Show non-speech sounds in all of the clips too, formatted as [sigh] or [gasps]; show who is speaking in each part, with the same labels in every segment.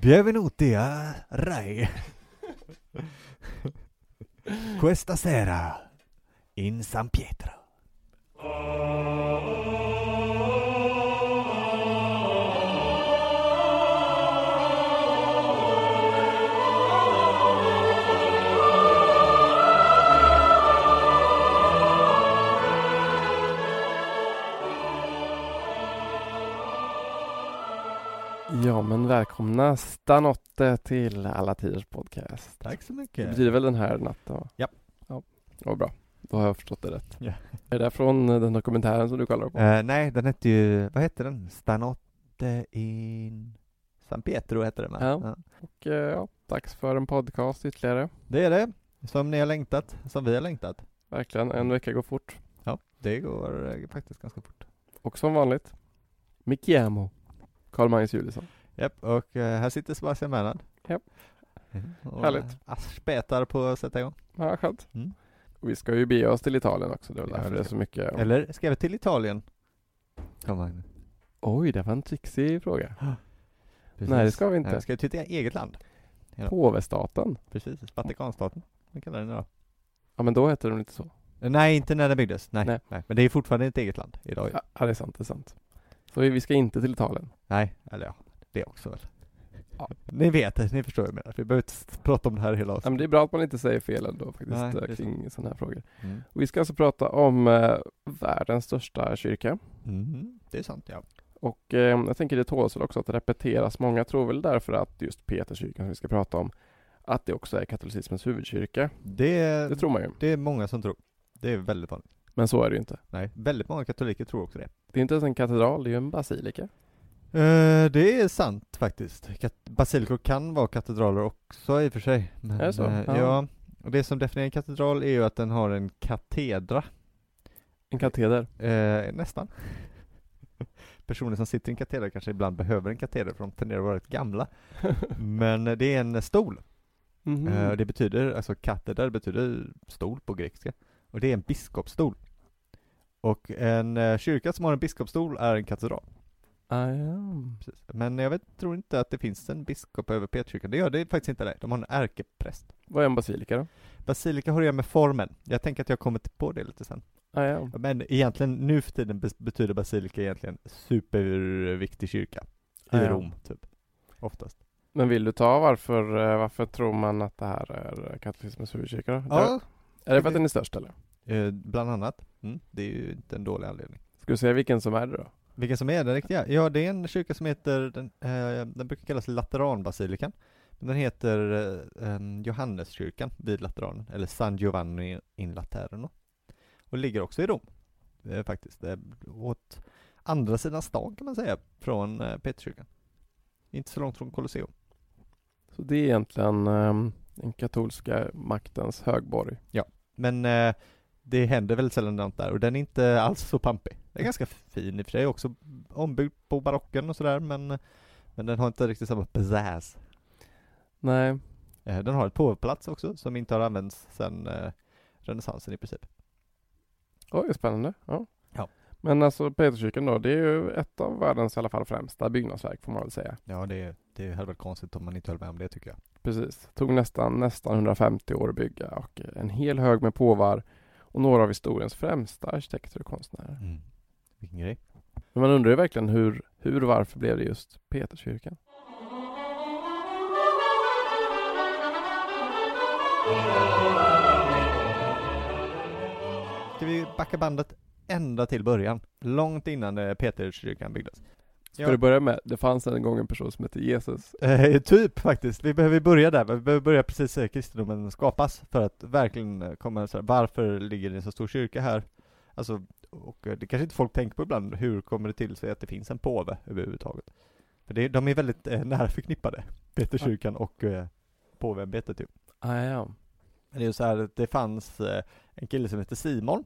Speaker 1: Benvenuti a Rai. [laughs] Questa sera in San Pietro.
Speaker 2: Ja, men välkomna Stanotte till Alla Tiders Podcast.
Speaker 1: Tack så
Speaker 2: Det
Speaker 1: mycket.
Speaker 2: betyder väl den här natten?
Speaker 1: Japp.
Speaker 2: Ja, vad bra. Då har jag förstått det rätt.
Speaker 1: Ja.
Speaker 2: Är det från eh, den dokumentären som du kollar på?
Speaker 1: Eh, nej, den hette ju, vad hette den? Stanotte in San Pietro hette den va?
Speaker 2: Ja. Och eh, ja, dags för en podcast ytterligare.
Speaker 1: Det är det. Som ni har längtat, som vi har längtat.
Speaker 2: Verkligen, en vecka går fort.
Speaker 1: Ja, det går faktiskt ganska fort.
Speaker 2: Och som vanligt, Mikiamo, Carl-Magnus Julisson.
Speaker 1: Japp, och eh, här sitter Sebastian Bernhard.
Speaker 2: Japp.
Speaker 1: Och
Speaker 2: Härligt.
Speaker 1: Aspetar på att sätta igång.
Speaker 2: Ja, skönt.
Speaker 1: Mm.
Speaker 2: Vi ska ju bege oss till Italien också, det är väl därför
Speaker 1: det
Speaker 2: är så mycket.
Speaker 1: Eller ska vi till Italien? Kom Magnus.
Speaker 2: Oj, det var en trixig fråga.
Speaker 1: Precis. [gasps]
Speaker 2: Nej, det ska vi inte.
Speaker 1: Nej, Ska vi till ett eget land? Ja.
Speaker 2: Påvestaten.
Speaker 1: Precis, Vatikanstaten. Vad kallar den idag?
Speaker 2: Ja, men då hette den inte så.
Speaker 1: Nej, inte när den byggdes. Nej,
Speaker 2: Nej.
Speaker 1: nej. Men det är fortfarande ett eget land idag.
Speaker 2: ja, det är sant, det är sant. Så vi vi ska inte till Italien.
Speaker 1: Nej, eller ja, det också väl.
Speaker 2: Ja.
Speaker 1: Ni vet det, ni förstår vad jag menar. Vi behöver inte prata om det här hela
Speaker 2: Ja, men
Speaker 1: avsnittet.
Speaker 2: det är bra att man inte säger fel ändå faktiskt
Speaker 1: Nej,
Speaker 2: eh, kring sådana här frågor.
Speaker 1: Mm.
Speaker 2: Vi ska alltså prata om eh, världens största kyrka.
Speaker 1: Mm, det är sant, ja.
Speaker 2: Och eh, jag tänker det tåls väl också att repeteras. Många tror väl därför att just Peterskyrkan som vi ska prata om, att det också är katolicismens huvudkyrka.
Speaker 1: Det,
Speaker 2: Det tror man ju.
Speaker 1: det är många som tror. Det är väldigt vanligt.
Speaker 2: Men så är det ju inte.
Speaker 1: Nej, väldigt många katoliker tror också det.
Speaker 2: Det är inte ens en katedral, det är ju en basilika.
Speaker 1: Eh, det är sant faktiskt. Kat- basilikor kan vara katedraler också i och för sig. Men,
Speaker 2: Är det så?
Speaker 1: eh,
Speaker 2: Ja.
Speaker 1: ja. Och det som definierar en katedral är ju att den har en katedra.
Speaker 2: En kateder.
Speaker 1: Eh, nästan. [laughs] Personer som sitter i en kateder kanske ibland behöver en kateder för de tenderar att vara rätt gamla. [laughs] Men eh, det är en stol.
Speaker 2: Mhm.
Speaker 1: Eh, och det betyder, alltså kateder betyder stol på grekiska. Och det är en biskopsstol. Och en eh, kyrka som har en biskopsstol är en katedral.
Speaker 2: ah, ja.
Speaker 1: Precis. Men jag vet, tror inte att det finns en biskop över Petrkyrkan. Det gör det faktiskt inte. Det. De har en ärkepräst.
Speaker 2: Vad är en basilika då?
Speaker 1: Basilika har att göra med formen. Jag tänker att jag kommer på det lite sen.
Speaker 2: Ah, ja.
Speaker 1: Men egentligen, nu för tiden betyder basilika egentligen superviktig kyrka. I
Speaker 2: Ja, ja.
Speaker 1: Rom, typ. Oftast.
Speaker 2: Men vill du ta varför, eh, varför tror man att det här är katolicismens huvudkyrka då?
Speaker 1: Ja,
Speaker 2: Är det för att den är störst eller?
Speaker 1: Eh, bland annat. Mm, det är ju inte en dålig anledning.
Speaker 2: Ska du säga vilken som är det då?
Speaker 1: Vilken som är den riktiga? Ja, det är en kyrka som heter, den, eh, den brukar kallas Lateranbasilikan. Den heter eh, Johanneskyrkan vid Lateranen, eller San Giovanni in Laterno. Och ligger också i Rom, eh, faktiskt. Eh, åt andra sidan stan kan man säga, från eh, Peterskyrkan. Inte så långt från Colosseum.
Speaker 2: Så det är egentligen ehm, den katolska maktens högborg.
Speaker 1: Men eh, det händer väldigt sällan något där och den är inte alls så pampig. Den är ganska fin i och för sig, också ombyggd på barocken och sådär men, men den har inte riktigt samma pizzazz.
Speaker 2: Nej,
Speaker 1: Eh, Den har ett påveplats också som inte har använts sedan eh, renässansen i princip.
Speaker 2: oj spännande. Ja.
Speaker 1: Ja.
Speaker 2: Men alltså Peterskyrkan då, det är ju ett av världens i alla fall främsta byggnadsverk får man väl säga.
Speaker 1: Ja, det, det hade varit konstigt om man inte höll med om det tycker jag.
Speaker 2: Precis. Tog nästan, nästan 150 år att bygga och en hel hög med påvar och några av historiens främsta arkitekter och konstnärer.
Speaker 1: Mm. Vilken grej.
Speaker 2: Men man undrar ju verkligen hur, hur och varför blev det just Peterskyrkan?
Speaker 1: Ska vi backa bandet ända till början? Långt innan eh, Peterskyrkan byggdes.
Speaker 2: Ska
Speaker 1: Ja.
Speaker 2: du börja med, det fanns en gång en person som hette Jesus.
Speaker 1: Eh, typ faktiskt. Vi behöver börja där. Vi behöver börja precis där kristendomen skapas för att verkligen eh, komma så här, varför ligger det en så stor kyrka här? Alltså, och eh, det kanske inte folk tänker på ibland, hur kommer det till sig att det finns en påve överhuvudtaget? För det, de är väldigt eh, nära förknippade, Peterskyrkan och eh, påveämbetet ju.
Speaker 2: Ah, ja.
Speaker 1: Det är så här det fanns eh, en kille som hette Simon.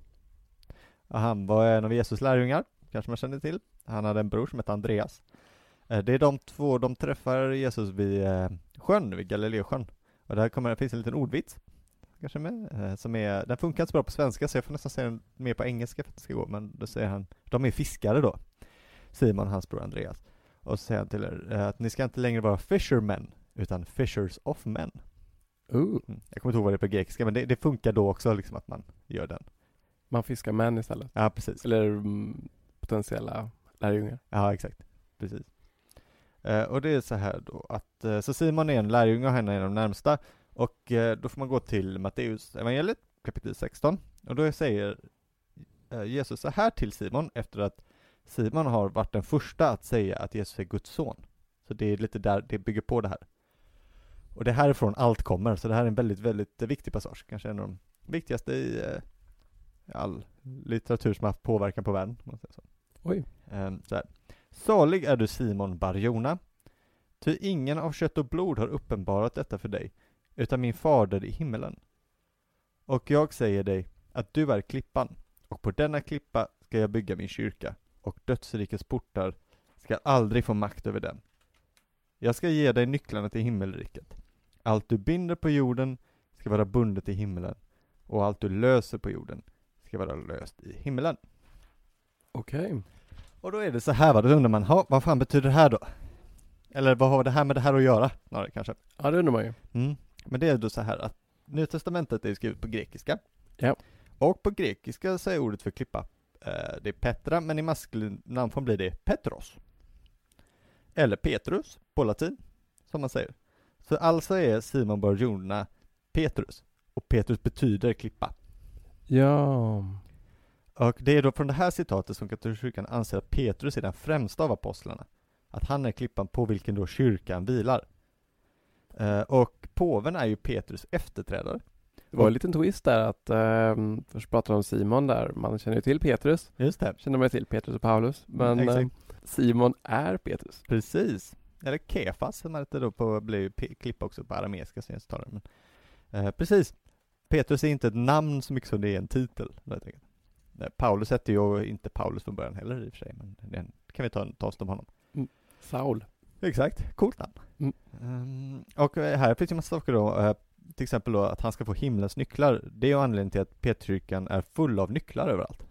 Speaker 1: Och han var en av Jesus lärjungar, kanske man känner till. Han hade en bror som hette Andreas. Eh, det är de två, de träffar Jesus vid eh, sjön, vid Galileasjön. Och där kommer, finns en liten ordvits, kanske med, eh, som är, den funkar inte så bra på svenska så jag får nästan säga den mer på engelska för att det ska gå, men då säger han, de är fiskare då. Simon och hans bror Andreas. Och så säger han till er att ni ska inte längre vara fishermen, utan fishers of men.
Speaker 2: Uh,
Speaker 1: Mm. Jag kommer inte ihåg vad det är på grekiska, men det, det funkar då också liksom att man gör den.
Speaker 2: man fiskar män istället.
Speaker 1: Ja, precis.
Speaker 2: Eller mm, potentiella lärjungar.
Speaker 1: Ja, exakt. Precis. Eh, och det är så här då att, eh, så Simon är en lärjunge och henne är de närmsta. Och eh, då får man gå till Matteus evangeliet kapitel 16. Och då säger eh, Jesus så här till Simon efter att Simon har varit den första att säga att Jesus är Guds son. Så det är lite där det bygger på det här. Och det är härifrån allt kommer, så det här är en väldigt, väldigt viktig passage. Kanske en av de viktigaste i eh, all litteratur som har haft påverkan på världen. om man säger så.
Speaker 2: Oj.
Speaker 1: Ehm, så här. Salig är du Simon Barjona, ty ingen av kött och blod har uppenbarat detta för dig, utan min fader i himmelen. Och jag säger dig att du är klippan, och på denna klippa ska jag bygga min kyrka, och dödsrikets portar ska aldrig få makt över den. Jag ska ge dig nycklarna till himmelriket. Allt du binder på jorden ska vara bundet i himmelen, och allt du löser på jorden ska vara löst i himmelen.
Speaker 2: Okej.
Speaker 1: Och då är det så här va, då undrar man, ha, vad fan betyder det här då? Eller vad har det här med det här att göra? Snarare kanske.
Speaker 2: Ja, det undrar man ju.
Speaker 1: Mm. Men det är då så här att Nya Testamentet är skrivet på grekiska.
Speaker 2: Ja.
Speaker 1: Och på grekiska så är ordet för klippa, eh, det är Petra, men i maskulin namnform blir det Petros. Eller Petrus på latin, som man säger. Så alltså är Simon Barjona Petrus. Och Petrus betyder klippa.
Speaker 2: Ja.
Speaker 1: Och det är då från det här citatet som katolska kyrkan anser att Petrus är den främsta av apostlarna. Att han är klippan på vilken då kyrkan vilar. Eh, och påven är ju Petrus efterträdare.
Speaker 2: Det var en liten twist där att eh, först pratade om Simon där. Man känner ju till Petrus.
Speaker 1: Just det.
Speaker 2: Känner man ju till Petrus och Paulus. Men eh. Simon är Petrus.
Speaker 1: Precis. Eller Kefas som heter då på, blir klippa också på arameiska som jag tar det, men eh, Precis. Petrus är inte ett namn så mycket som det är en titel. helt enkelt. Eh, Paulus hette ju inte Paulus från början heller i och för sig, men det kan vi ta en toast om honom.
Speaker 2: Saul.
Speaker 1: Exakt, coolt namn.
Speaker 2: Mm.
Speaker 1: Ehm, och eh, här finns en massa saker då, eh, till exempel då att han ska få himlens nycklar. Det är ju anledningen till att Petrskyrkan är full av nycklar överallt.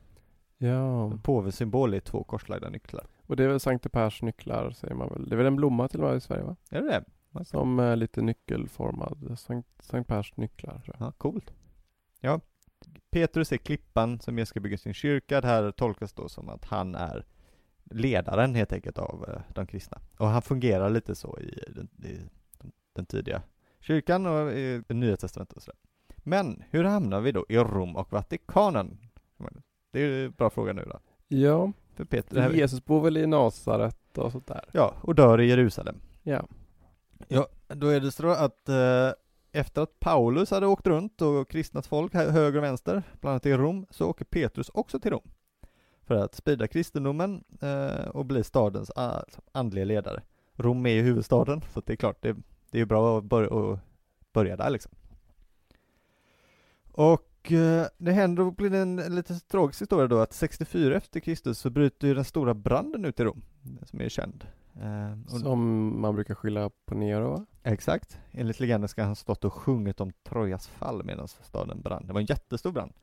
Speaker 2: Ja.
Speaker 1: Påvens symbol är två korslagda nycklar.
Speaker 2: Och det är väl Sankte Pers nycklar säger man väl. Det är väl en blomma till och med i Sverige va?
Speaker 1: Är det det?
Speaker 2: Som är lite nyckelformad. Sankt, Sankt Pers nycklar tror jag.
Speaker 1: Ja, coolt. Ja, Petrus är klippan som jag ska bygga sin kyrka. Det här tolkas då som att han är ledaren helt enkelt av eh, de kristna. Och han fungerar lite så i den, i den, tidiga kyrkan och i det nya testamentet och sådär. Men hur hamnar vi då i Rom och Vatikanen? Det är ju en bra fråga nu då.
Speaker 2: Ja,
Speaker 1: För Peter, det här,
Speaker 2: Jesus bor väl i Nasaret och sånt där.
Speaker 1: ja, och dör i Jerusalem.
Speaker 2: Ja.
Speaker 1: Ja, då är det så att eh, efter att Paulus hade åkt runt och kristnat folk höger och vänster, bland annat i Rom, så åker Petrus också till Rom. För att sprida kristendomen eh, och bli stadens eh, alltså andliga ledare. Rom är ju huvudstaden, så det är klart, det, det är ju bra att börja, att börja där liksom. Och eh, det händer, och blir en, en lite tragisk historia då, att 64 efter Kristus så bryter ju den stora branden ut i Rom, som är känd. Eh,
Speaker 2: Som man brukar skylla på Nero va?
Speaker 1: Exakt. Enligt legenden ska han ha stått och sjungit om Trojas fall medan staden brann. Det var en jättestor brand.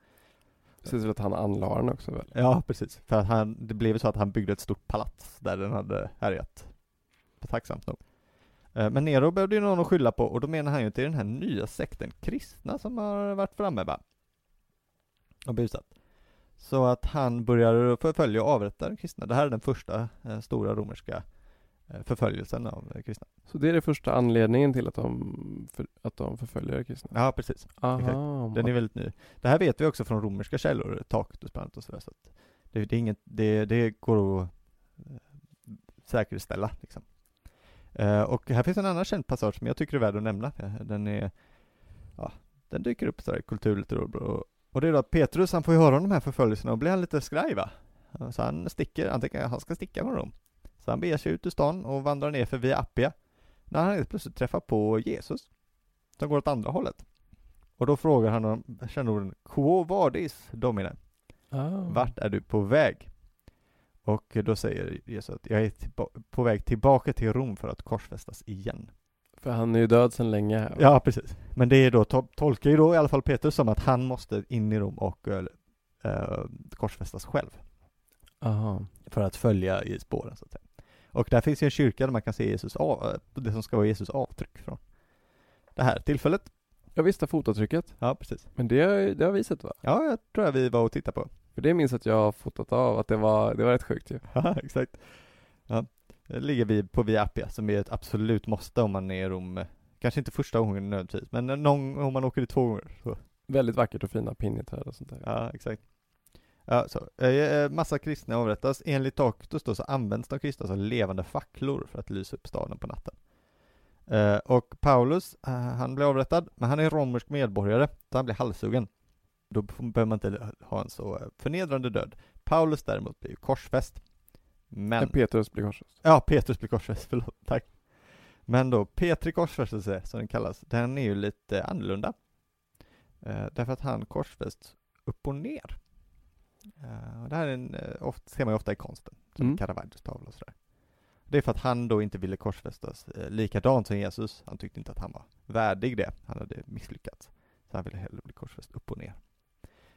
Speaker 2: Ser ut att han anlade den också väl?
Speaker 1: Ja, precis. För att han, det blev så att han byggde ett stort palats där den hade härjat. Tacksamt nog. Eh, Men Nero behövde ju någon att skylla på och då menar han ju till den här nya sekten kristna som har varit framme va? Och busat. Så att han börjar förfölja och avrätta kristna. Det här är den första eh, stora romerska förföljelsen av eh, kristna.
Speaker 2: Så det är den första anledningen till att de, för, att de förföljer kristna?
Speaker 1: Ja, precis.
Speaker 2: Aha.
Speaker 1: Den är väldigt ny. Det här vet vi också från romerska källor, Tacitus bland annat och sådär, så att det, det, är inget, det, det går att eh, säkerställa liksom. Eh, och här finns en annan känd passage som jag tycker är värd att nämna. Eh, Den är, ja, den dyker upp sådär i kulturlitteratur och, och det är då att Petrus, han får ju höra om de här förföljelserna och blir han lite skraj va? Eh, Så han sticker, han tänker att han ska sticka från Rom. Så han beger sig ut ur stan och vandrar ner för via Appia. När han helt plötsligt träffar på Jesus, som går åt andra hållet. Och då frågar han om känneorden Quo vadis, domine?
Speaker 2: Ah.
Speaker 1: Vart är du på väg? Och då säger Jesus att jag är på väg tillbaka till Rom för att korsfästas igen.
Speaker 2: För han är ju död sedan länge här.
Speaker 1: Ja, precis. Men det är då, to- tolkar ju då i alla fall Petrus som att han måste in i Rom och äh, korsfästas själv.
Speaker 2: Aha.
Speaker 1: För att följa i spåren så att säga. Och där finns ju en kyrka där man kan se Jesus av, det som ska vara Jesus avtryck från det här tillfället.
Speaker 2: Jag visste fotavtrycket,
Speaker 1: Ja, precis.
Speaker 2: men det, det har vi sett va?
Speaker 1: Ja, jag tror jag vi var och tittade på.
Speaker 2: För det minns att jag har fotat av, att det var, det var rätt sjukt ju. [laughs]
Speaker 1: Ja, exakt. Ja. Det ligger vi på Via Appia som är ett absolut måste om man är i Rom. Kanske inte första gången nödvändigtvis, men någon, om man åker dit två gånger. Så.
Speaker 2: Väldigt vackert och fina pinjeträd och sånt där.
Speaker 1: Ja, exakt. Ja, så. Eh, massa kristna avrättas. Enligt Tacitus då så används de kristna som levande facklor för att lysa upp staden på natten. Eh, och Paulus, eh, han blir avrättad, men han är romersk medborgare, så han blir halshuggen. Då behöver man inte ha en så eh, förnedrande död. Paulus däremot blir ju korsfäst. Men...
Speaker 2: Men Petrus blir korsfäst.
Speaker 1: Ja, Petrus blir korsfäst, [laughs] förlåt, tack. Men då, Petri korsfästelse, som den kallas, den är ju lite annorlunda. Eh, därför att han korsfästs upp och ner. Och det här är en, eh, ofta, ser man ju ofta i konsten, som
Speaker 2: Mm.
Speaker 1: Caravaggios tavla och sådär. Det är för att han då inte ville korsfästas eh, likadant som Jesus. Han tyckte inte att han var värdig det. Han hade misslyckats. Så han ville hellre bli korsfäst upp och ner.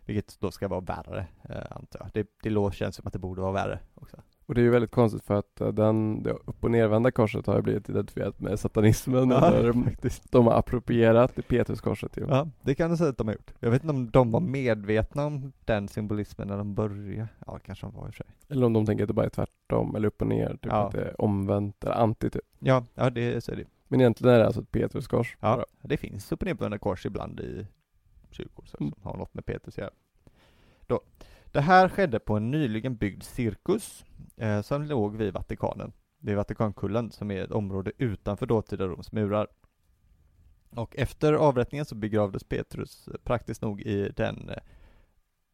Speaker 1: Vilket då ska vara värre, eh, antar jag. Det, det känns som att det borde vara värre också.
Speaker 2: Och det är ju väldigt konstigt för att eh, den, det upp och nervända korset har ju blivit identifierat med satanismen. eller [laughs]
Speaker 1: faktiskt.
Speaker 2: de har approprierat det Petruskorset ju.
Speaker 1: Ja, det kan du säga att de har gjort. Jag vet inte om de var medvetna om den symbolismen när de började. Ja, kanske de var i och för sig.
Speaker 2: Eller om de tänker att det bara är tvärtom, eller upp och ner, typ
Speaker 1: Ja.
Speaker 2: att det är omvänt, eller anti typ.
Speaker 1: Ja, ja det så är det.
Speaker 2: Men egentligen är det alltså ett Petruskors.
Speaker 1: Ja, det finns upp och nervända kors ibland i kyrkor
Speaker 2: Mm.
Speaker 1: som har något med Petrus att göra. Då. Det här skedde på en nyligen byggd cirkus eh, som låg vid Vatikanen, vid Vatikankullen som är ett område utanför dåtida Roms murar. Och efter avrättningen så begravdes Petrus eh, praktiskt nog i den eh,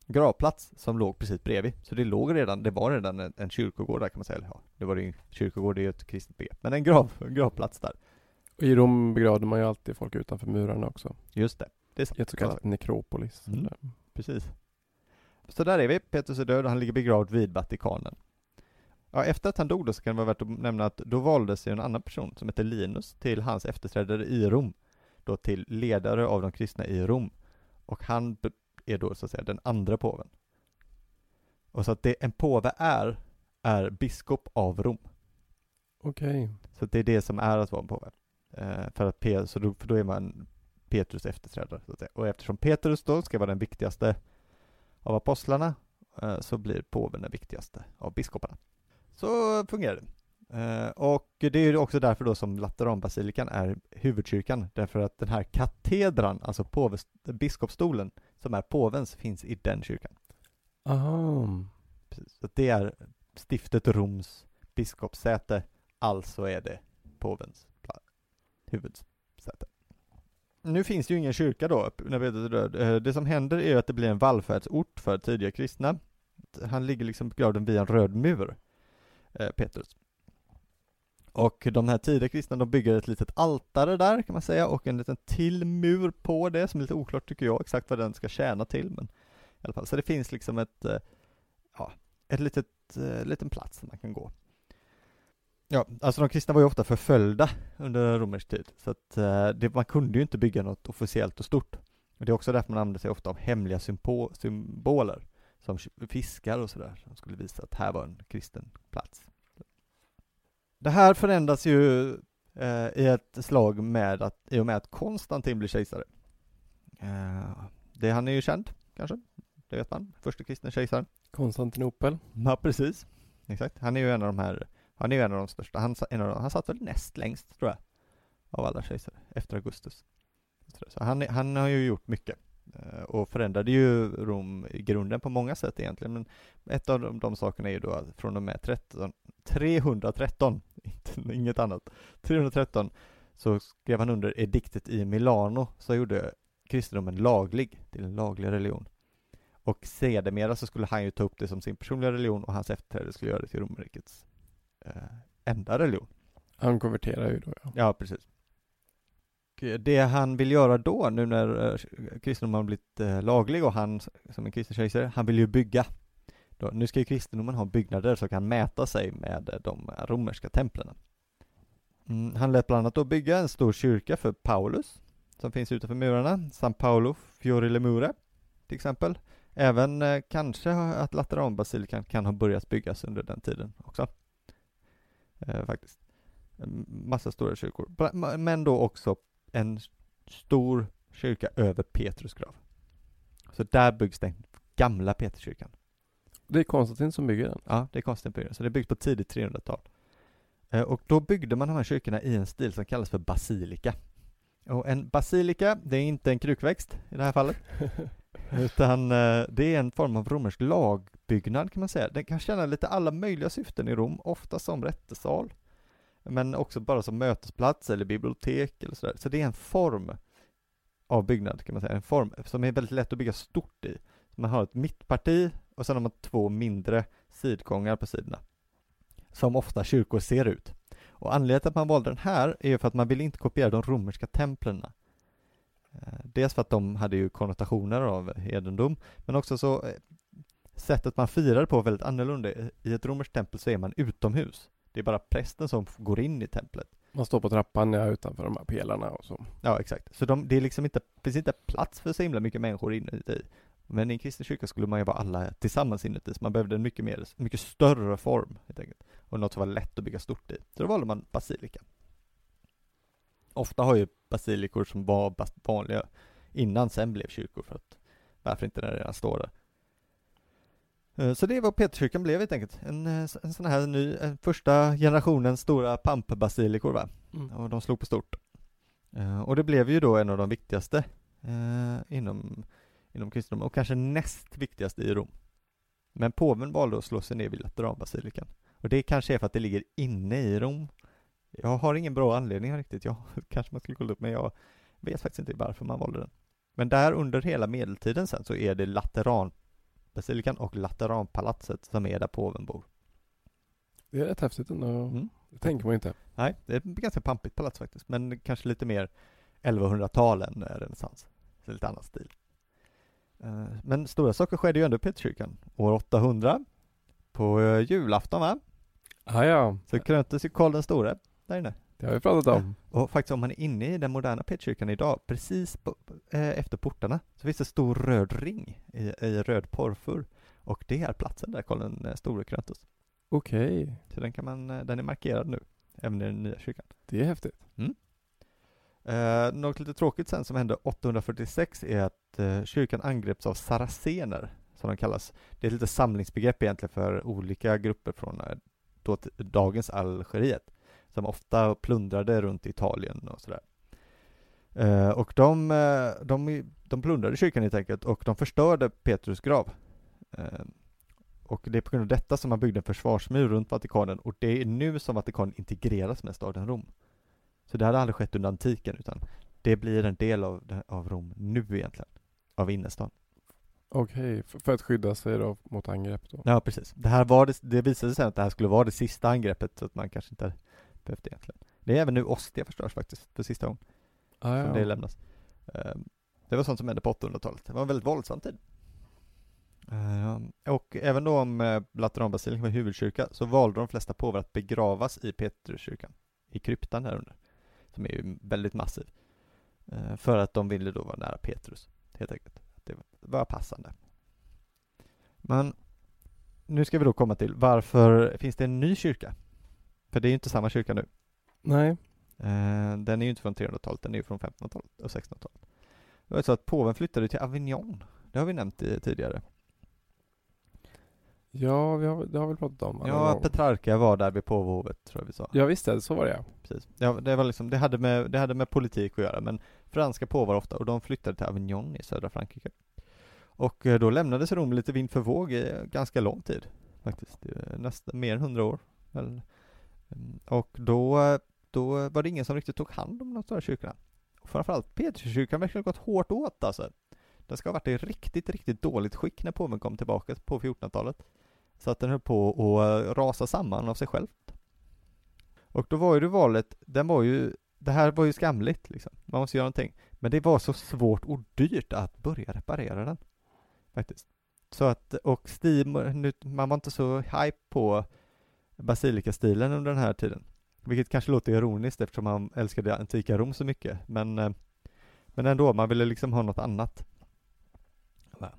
Speaker 1: gravplats som låg precis bredvid. Så det låg redan, det var redan en, en kyrkogård där kan man säga. Ja, det var det ju, kyrkogård det är ju ett kristet begrepp, men en grav, en gravplats där.
Speaker 2: Och i Rom begravde man ju alltid folk utanför murarna också.
Speaker 1: Just det, det är sant.
Speaker 2: Ett så kallat nekropolis.
Speaker 1: Mm. Precis. Så där är vi. Petrus är död och han ligger begravd vid Vatikanen. Ja, efter att han dog då så kan det vara värt att nämna att då valdes ju en annan person som heter Linus till hans efterträdare i Rom. Då till ledare av de kristna i Rom. Och han är då så att säga den andra påven. Och så att det en påve är, är biskop av Rom.
Speaker 2: Okej.
Speaker 1: Så att det är det som är att vara en påve. Eh, för, att Pe- så då, för då är man Petrus efterträdare. Så att säga. Och eftersom Petrus då ska vara den viktigaste av apostlarna eh, så blir påven den viktigaste av biskoparna. Så fungerar det. Eh, och det är också därför då som Lateranbasilikan är huvudkyrkan, därför att den här katedran, alltså påves, biskopsstolen, som är påvens, finns i den kyrkan.
Speaker 2: Aha.
Speaker 1: Precis. Så det är stiftet Roms biskopssäte, alltså är det påvens huvudsäte. Nu finns det ju ingen kyrka då, när Petrus är död. Eh, det som händer är ju att det blir en vallfärdsort för tidiga kristna. Han ligger liksom begravd via en röd mur, eh, Petrus. Och de här tidiga kristna, de bygger ett litet altare där kan man säga, och en liten till mur på det, som är lite oklart tycker jag, exakt vad den ska tjäna till, men i alla fall. Så det finns liksom ett, eh, ja, ett litet, liten plats där man kan gå. Ja, alltså de kristna var ju ofta förföljda under romersk tid, så att eh, det, man kunde ju inte bygga något officiellt och stort. Och det är också därför man använder sig ofta av hemliga sympo- symboler, som fiskar och sådär, som skulle visa att här var en kristen plats. Det här förändras ju eh, i ett slag med att, i och med att Konstantin blir kejsare. Eh, det, han är ju känd, kanske, det vet man, första kristna kejsaren.
Speaker 2: Konstantinopel.
Speaker 1: Ja, precis. Exakt. Han är ju en av de här, han är ju en av de största. Han, en av de, han satt väl näst längst, tror jag, av alla kejsare, efter Augustus. Så han, han har ju gjort mycket eh, och förändrade ju Rom i grunden på många sätt egentligen. Men ett av de, de sakerna är ju då att från och med 13, 313, [laughs] inte, inget annat, 313 så skrev han under ediktet i Milano som gjorde kristendomen laglig, till en laglig religion. Och sedermera så skulle han ju ta upp det som sin personliga religion och hans efterträdare skulle göra det till romarrikets enda religion.
Speaker 2: Han konverterar ju då ja.
Speaker 1: Ja, precis. Och Det han vill göra då, nu när eh, kristendomen har blivit eh, laglig och han som en kristen kejsare, han vill ju bygga. Då, nu ska ju kristendomen ha byggnader som kan mäta sig med eh, de romerska templen. Mm, han lät bland annat då bygga en stor kyrka för Paulus, som finns utanför murarna, San Paolo Fiori le Mure, till exempel. Även eh, kanske att Lateranbasilikan kan ha börjat byggas under den tiden också. Eh, faktiskt. En Massa stora kyrkor. Men då också en stor kyrka över Petrus grav. Så där byggs den gamla Peterskyrkan.
Speaker 2: Det är Konstantin som bygger den.
Speaker 1: Ja, det är Konstantinbyggnad, så det byggs på tidigt 300-tal. Eh, Och då byggde man de här kyrkorna i en stil som kallas för basilika. Och en basilika, det är inte en krukväxt i det här fallet, [laughs] utan eh, det är en form av romersk uppbyggnad kan man säga. Den kan tjäna lite alla möjliga syften i Rom, ofta som rättesal, men också bara som mötesplats eller bibliotek eller sådär. Så det är en form av byggnad kan man säga, en form som är väldigt lätt att bygga stort i. Man har ett mittparti och sen har man två mindre sidgångar på sidorna. Som ofta kyrkor ser ut. Och anledningen till att man valde den här är ju för att man ville inte kopiera de romerska templerna. Eh, dels för att de hade ju konnotationer av hedendom, men också så eh, sättet man firade på väldigt annorlunda. I ett romerskt tempel så är man utomhus. Det är bara prästen som går in i templet.
Speaker 2: Man står på trappan ja, utanför de här pelarna och så.
Speaker 1: Ja, exakt. Så de, det är liksom inte, finns inte plats för så himla mycket människor inuti. Men i en kristen kyrka skulle man ju vara alla tillsammans inuti, så man behövde en mycket mer, mycket större form helt enkelt. Och något som var lätt att bygga stort i. Så då valde man basilika. Ofta har ju basilikor som var vanliga innan sen blev kyrkor för att varför inte när det redan står där. Eh, Så det är vad Peterskyrkan blev helt enkelt. En, eh, en sån här ny, en första generationens stora pampbasilikor va. Och de slog på stort. Eh, och det blev ju då en av de viktigaste eh, inom, inom kristendomen och kanske näst viktigaste i Rom. Men påven valde att slå sig ner vid Lateranbasilikan. Och det kanske är för att det ligger inne i Rom. Jag har ingen bra anledning riktigt, jag [laughs] kanske man skulle kolla upp, men jag vet faktiskt inte varför man valde den. Men där under hela medeltiden sen så är det Lateranbasilikan och Lateranpalatset som är där påven bor.
Speaker 2: Det är rätt häftigt ändå.
Speaker 1: Mm.
Speaker 2: Det tänker man inte.
Speaker 1: Nej, det är ett ganska pampigt palats faktiskt, men kanske lite mer 1100-tal än renässans. Så lite annan stil. Eh, Men stora saker skedde ju ändå i Peterskyrkan. År 800, på eh, julafton va?
Speaker 2: Ah, ja,
Speaker 1: Så kröntes ju Karl den store där inne.
Speaker 2: Det har vi pratat om.
Speaker 1: Och faktiskt om man är inne i den moderna Peterskyrkan idag, precis på, eh, efter portarna, så finns det stor röd ring i, i röd porrfur. Och det är platsen där Karl den eh, store kröntes.
Speaker 2: Okej,
Speaker 1: Så den kan man, eh, den är markerad nu, även i den nya kyrkan.
Speaker 2: det är häftigt.
Speaker 1: Eh, något lite tråkigt sen som hände 846 är att eh, kyrkan angreps av saracener, som de kallas. Det är ett litet samlingsbegrepp egentligen för olika grupper från eh, dagens Algeriet, som ofta plundrade runt Italien och sådär. Eh, och de, eh, de, de plundrade kyrkan helt enkelt och de förstörde Petrus grav. Eh, och det är på grund av detta som man byggde en försvarsmur runt Vatikanen och det är nu som Vatikanen integreras med staden Rom. Så det hade aldrig skett under antiken utan det blir en del av, av Rom nu egentligen. Av innerstan.
Speaker 2: Okej, för, för att skydda sig då mot angrepp då.
Speaker 1: Ja precis. Det här var det, det visade sig att det här skulle vara det sista angreppet så att man kanske inte behövde egentligen. Det är även nu Ostia förstörs faktiskt för sista gången
Speaker 2: Ah,
Speaker 1: som det
Speaker 2: ja.
Speaker 1: lämnas. Ehm, Det var sånt som hände på 800-talet. Det var en väldigt våldsam tid. Ehm, Och även då om eh, Lateranbasilikan var huvudkyrka så valde de flesta påvar att begravas i Petruskyrkan, i kryptan här under, som är ju väldigt massiv. Eh, För att de ville då vara nära Petrus, helt enkelt. Det var passande. Men nu ska vi då komma till varför finns det en ny kyrka? För det är ju inte samma kyrka nu.
Speaker 2: Nej.
Speaker 1: Eh, Den är ju inte från 300-talet, den är ju från 1500-talet och 1600-talet. Det var så att påven flyttade till Avignon. Det har vi nämnt i- tidigare.
Speaker 2: Ja, vi har, det har vi pratat om.
Speaker 1: Ja,
Speaker 2: gånger.
Speaker 1: Petrarca var där vid påvehovet, tror jag vi sa.
Speaker 2: Ja, visst det, så var det ja.
Speaker 1: Precis. Ja, det var liksom, det hade med, det hade med politik att göra, men franska påvar ofta, och de flyttade till Avignon i södra Frankrike. Och eh, då lämnades Rom lite vind för våg i ganska lång tid, faktiskt. Eh, Nästan mer än hundra år. Väl. Mm, och då, då var det ingen som riktigt tog hand om de stora kyrkorna. Och framförallt Peterskyrkan verkar ha gått hårt åt alltså. Den ska ha varit i riktigt, riktigt dåligt skick när påven kom tillbaka på 1400-talet. Så att den höll på att eh, rasa samman av sig själv. Och då var ju det valet, den var ju, det här var ju skamligt liksom. Man måste göra någonting. Men det var så svårt och dyrt att börja reparera den. Faktiskt. Så att, och Steam, man var inte så hype på basilikastilen under den här tiden. Vilket kanske låter ironiskt eftersom man älskade antika Rom så mycket. Men, eh, men ändå, man ville liksom ha något annat.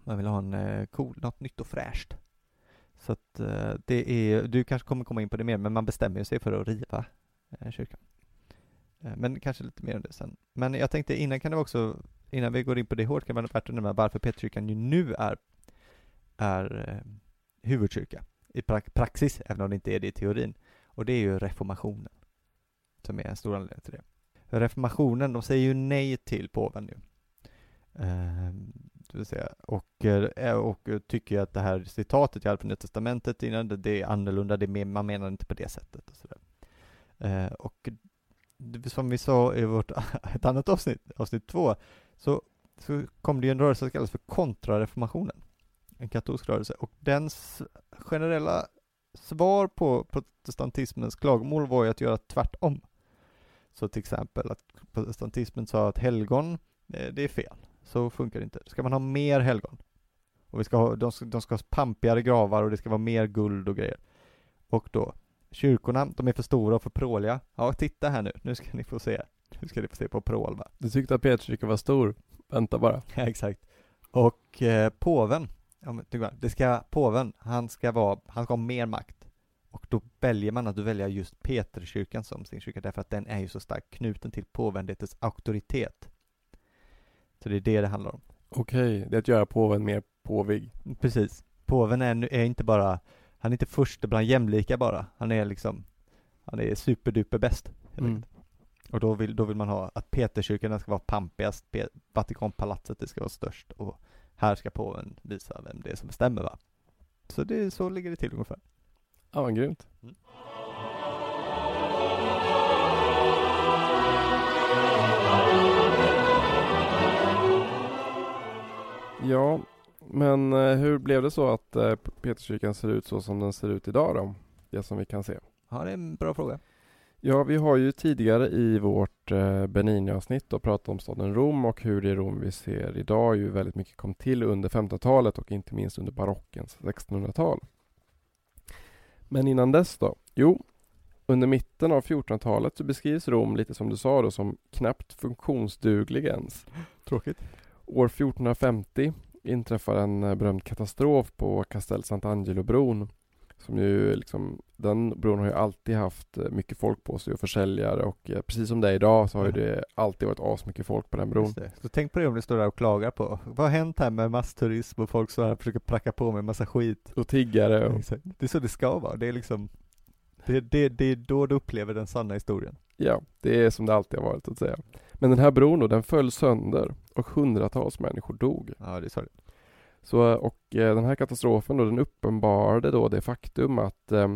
Speaker 1: Man ville ha en eh, cool, något nytt och fräscht. Så att eh, det är, du kanske kommer komma in på det mer, men man bestämmer sig för att riva kyrkan. Men kanske lite mer om det sen. Men jag tänkte innan kan det också, innan vi går in på det hårt, kan det vara värt att nämna varför Peterskyrkan ju nu är, är huvudkyrka i pra- praxis, även om det inte är det i teorin. Och det är ju reformationen som är en stor anledning till det. Reformationen, de säger ju nej till påven nu. Eh, det vill säga, och, eh, och tycker ju att det här citatet jag hade från Nya Testamentet innan, det, det är annorlunda, det är mer, man menar inte på det sättet och sådär. Eh, och som vi sa i vårt [laughs] ett annat avsnitt, avsnitt två, så, så kom det ju en rörelse som kallas för kontrareformationen, en katolsk rörelse, och dens generella svar på protestantismens klagomål var ju att göra tvärtom. Så till exempel att protestantismen sa att helgon, eh, det är fel. Så funkar det inte. Ska man ha mer helgon? Och vi ska ha, de, ska, de ska ha pampigare gravar och det ska vara mer guld och grejer. Och då, kyrkorna, de är för stora och för pråliga. Ja, titta här nu, nu ska ni få se. Nu ska ni få se på prål va?
Speaker 2: Du tyckte att Peterskyrkan var stor? Vänta bara. [laughs]
Speaker 1: Ja, exakt. Och eh, påven, ja, men, det ska, påven, han ska vara, han ska ha mer makt. Och då väljer man att du väljer just Peterskyrkan som sin kyrka, därför att den är ju så starkt knuten till påvändetets auktoritet. Så det är det det handlar om.
Speaker 2: Okej, det är att göra påven mer påvig.
Speaker 1: Precis. Påven är, är inte bara, han är inte först bland jämlika bara, han är liksom, han är superduper bäst.
Speaker 2: Mm.
Speaker 1: Och då vill, då vill man ha att Peterskyrkan ska vara pampigast, Vatikanpalatset det ska vara störst och här ska påven visa vem det är som bestämmer va. Så det, så ligger det till ungefär.
Speaker 2: Ja, vad grymt.
Speaker 1: Mm.
Speaker 2: Ja, men eh, hur blev det så att eh, Peterskyrkan ser ut så som den ser ut idag då? Det som vi kan se.
Speaker 1: Ja, det är en bra fråga.
Speaker 2: Ja, vi har ju tidigare i vårt eh, Bernini-avsnitt då pratat om staden Rom och hur det Rom vi ser idag ju väldigt mycket kom till under 1500-talet och inte minst under barockens 1600-tal. Men innan dess då? Jo, under mitten av 1400-talet så beskrivs Rom lite som du sa då som knappt funktionsduglig ens. [gasps]
Speaker 1: Tråkigt.
Speaker 2: År 1450 inträffar en eh, berömd katastrof på Castel Sant'Angelo-bron. Som ju liksom, den bron har ju alltid haft eh, mycket folk på sig och försäljare och eh, precis som det är idag så har ju det alltid varit asmycket folk på den bron.
Speaker 1: Så tänk på det om ni står där och klagar på, vad har hänt här med massturism och folk här och försöker pracka på med massa skit.
Speaker 2: Och tiggare och.
Speaker 1: Det är så det ska vara, det är liksom, det, det, det är då du upplever den sanna historien.
Speaker 2: ja, det är som det alltid har varit att säga. Men den här bron då, den föll sönder och hundratals människor dog.
Speaker 1: Ja, det är sorgligt.
Speaker 2: Så, och eh, den här katastrofen då, den uppenbarade då det faktum att eh,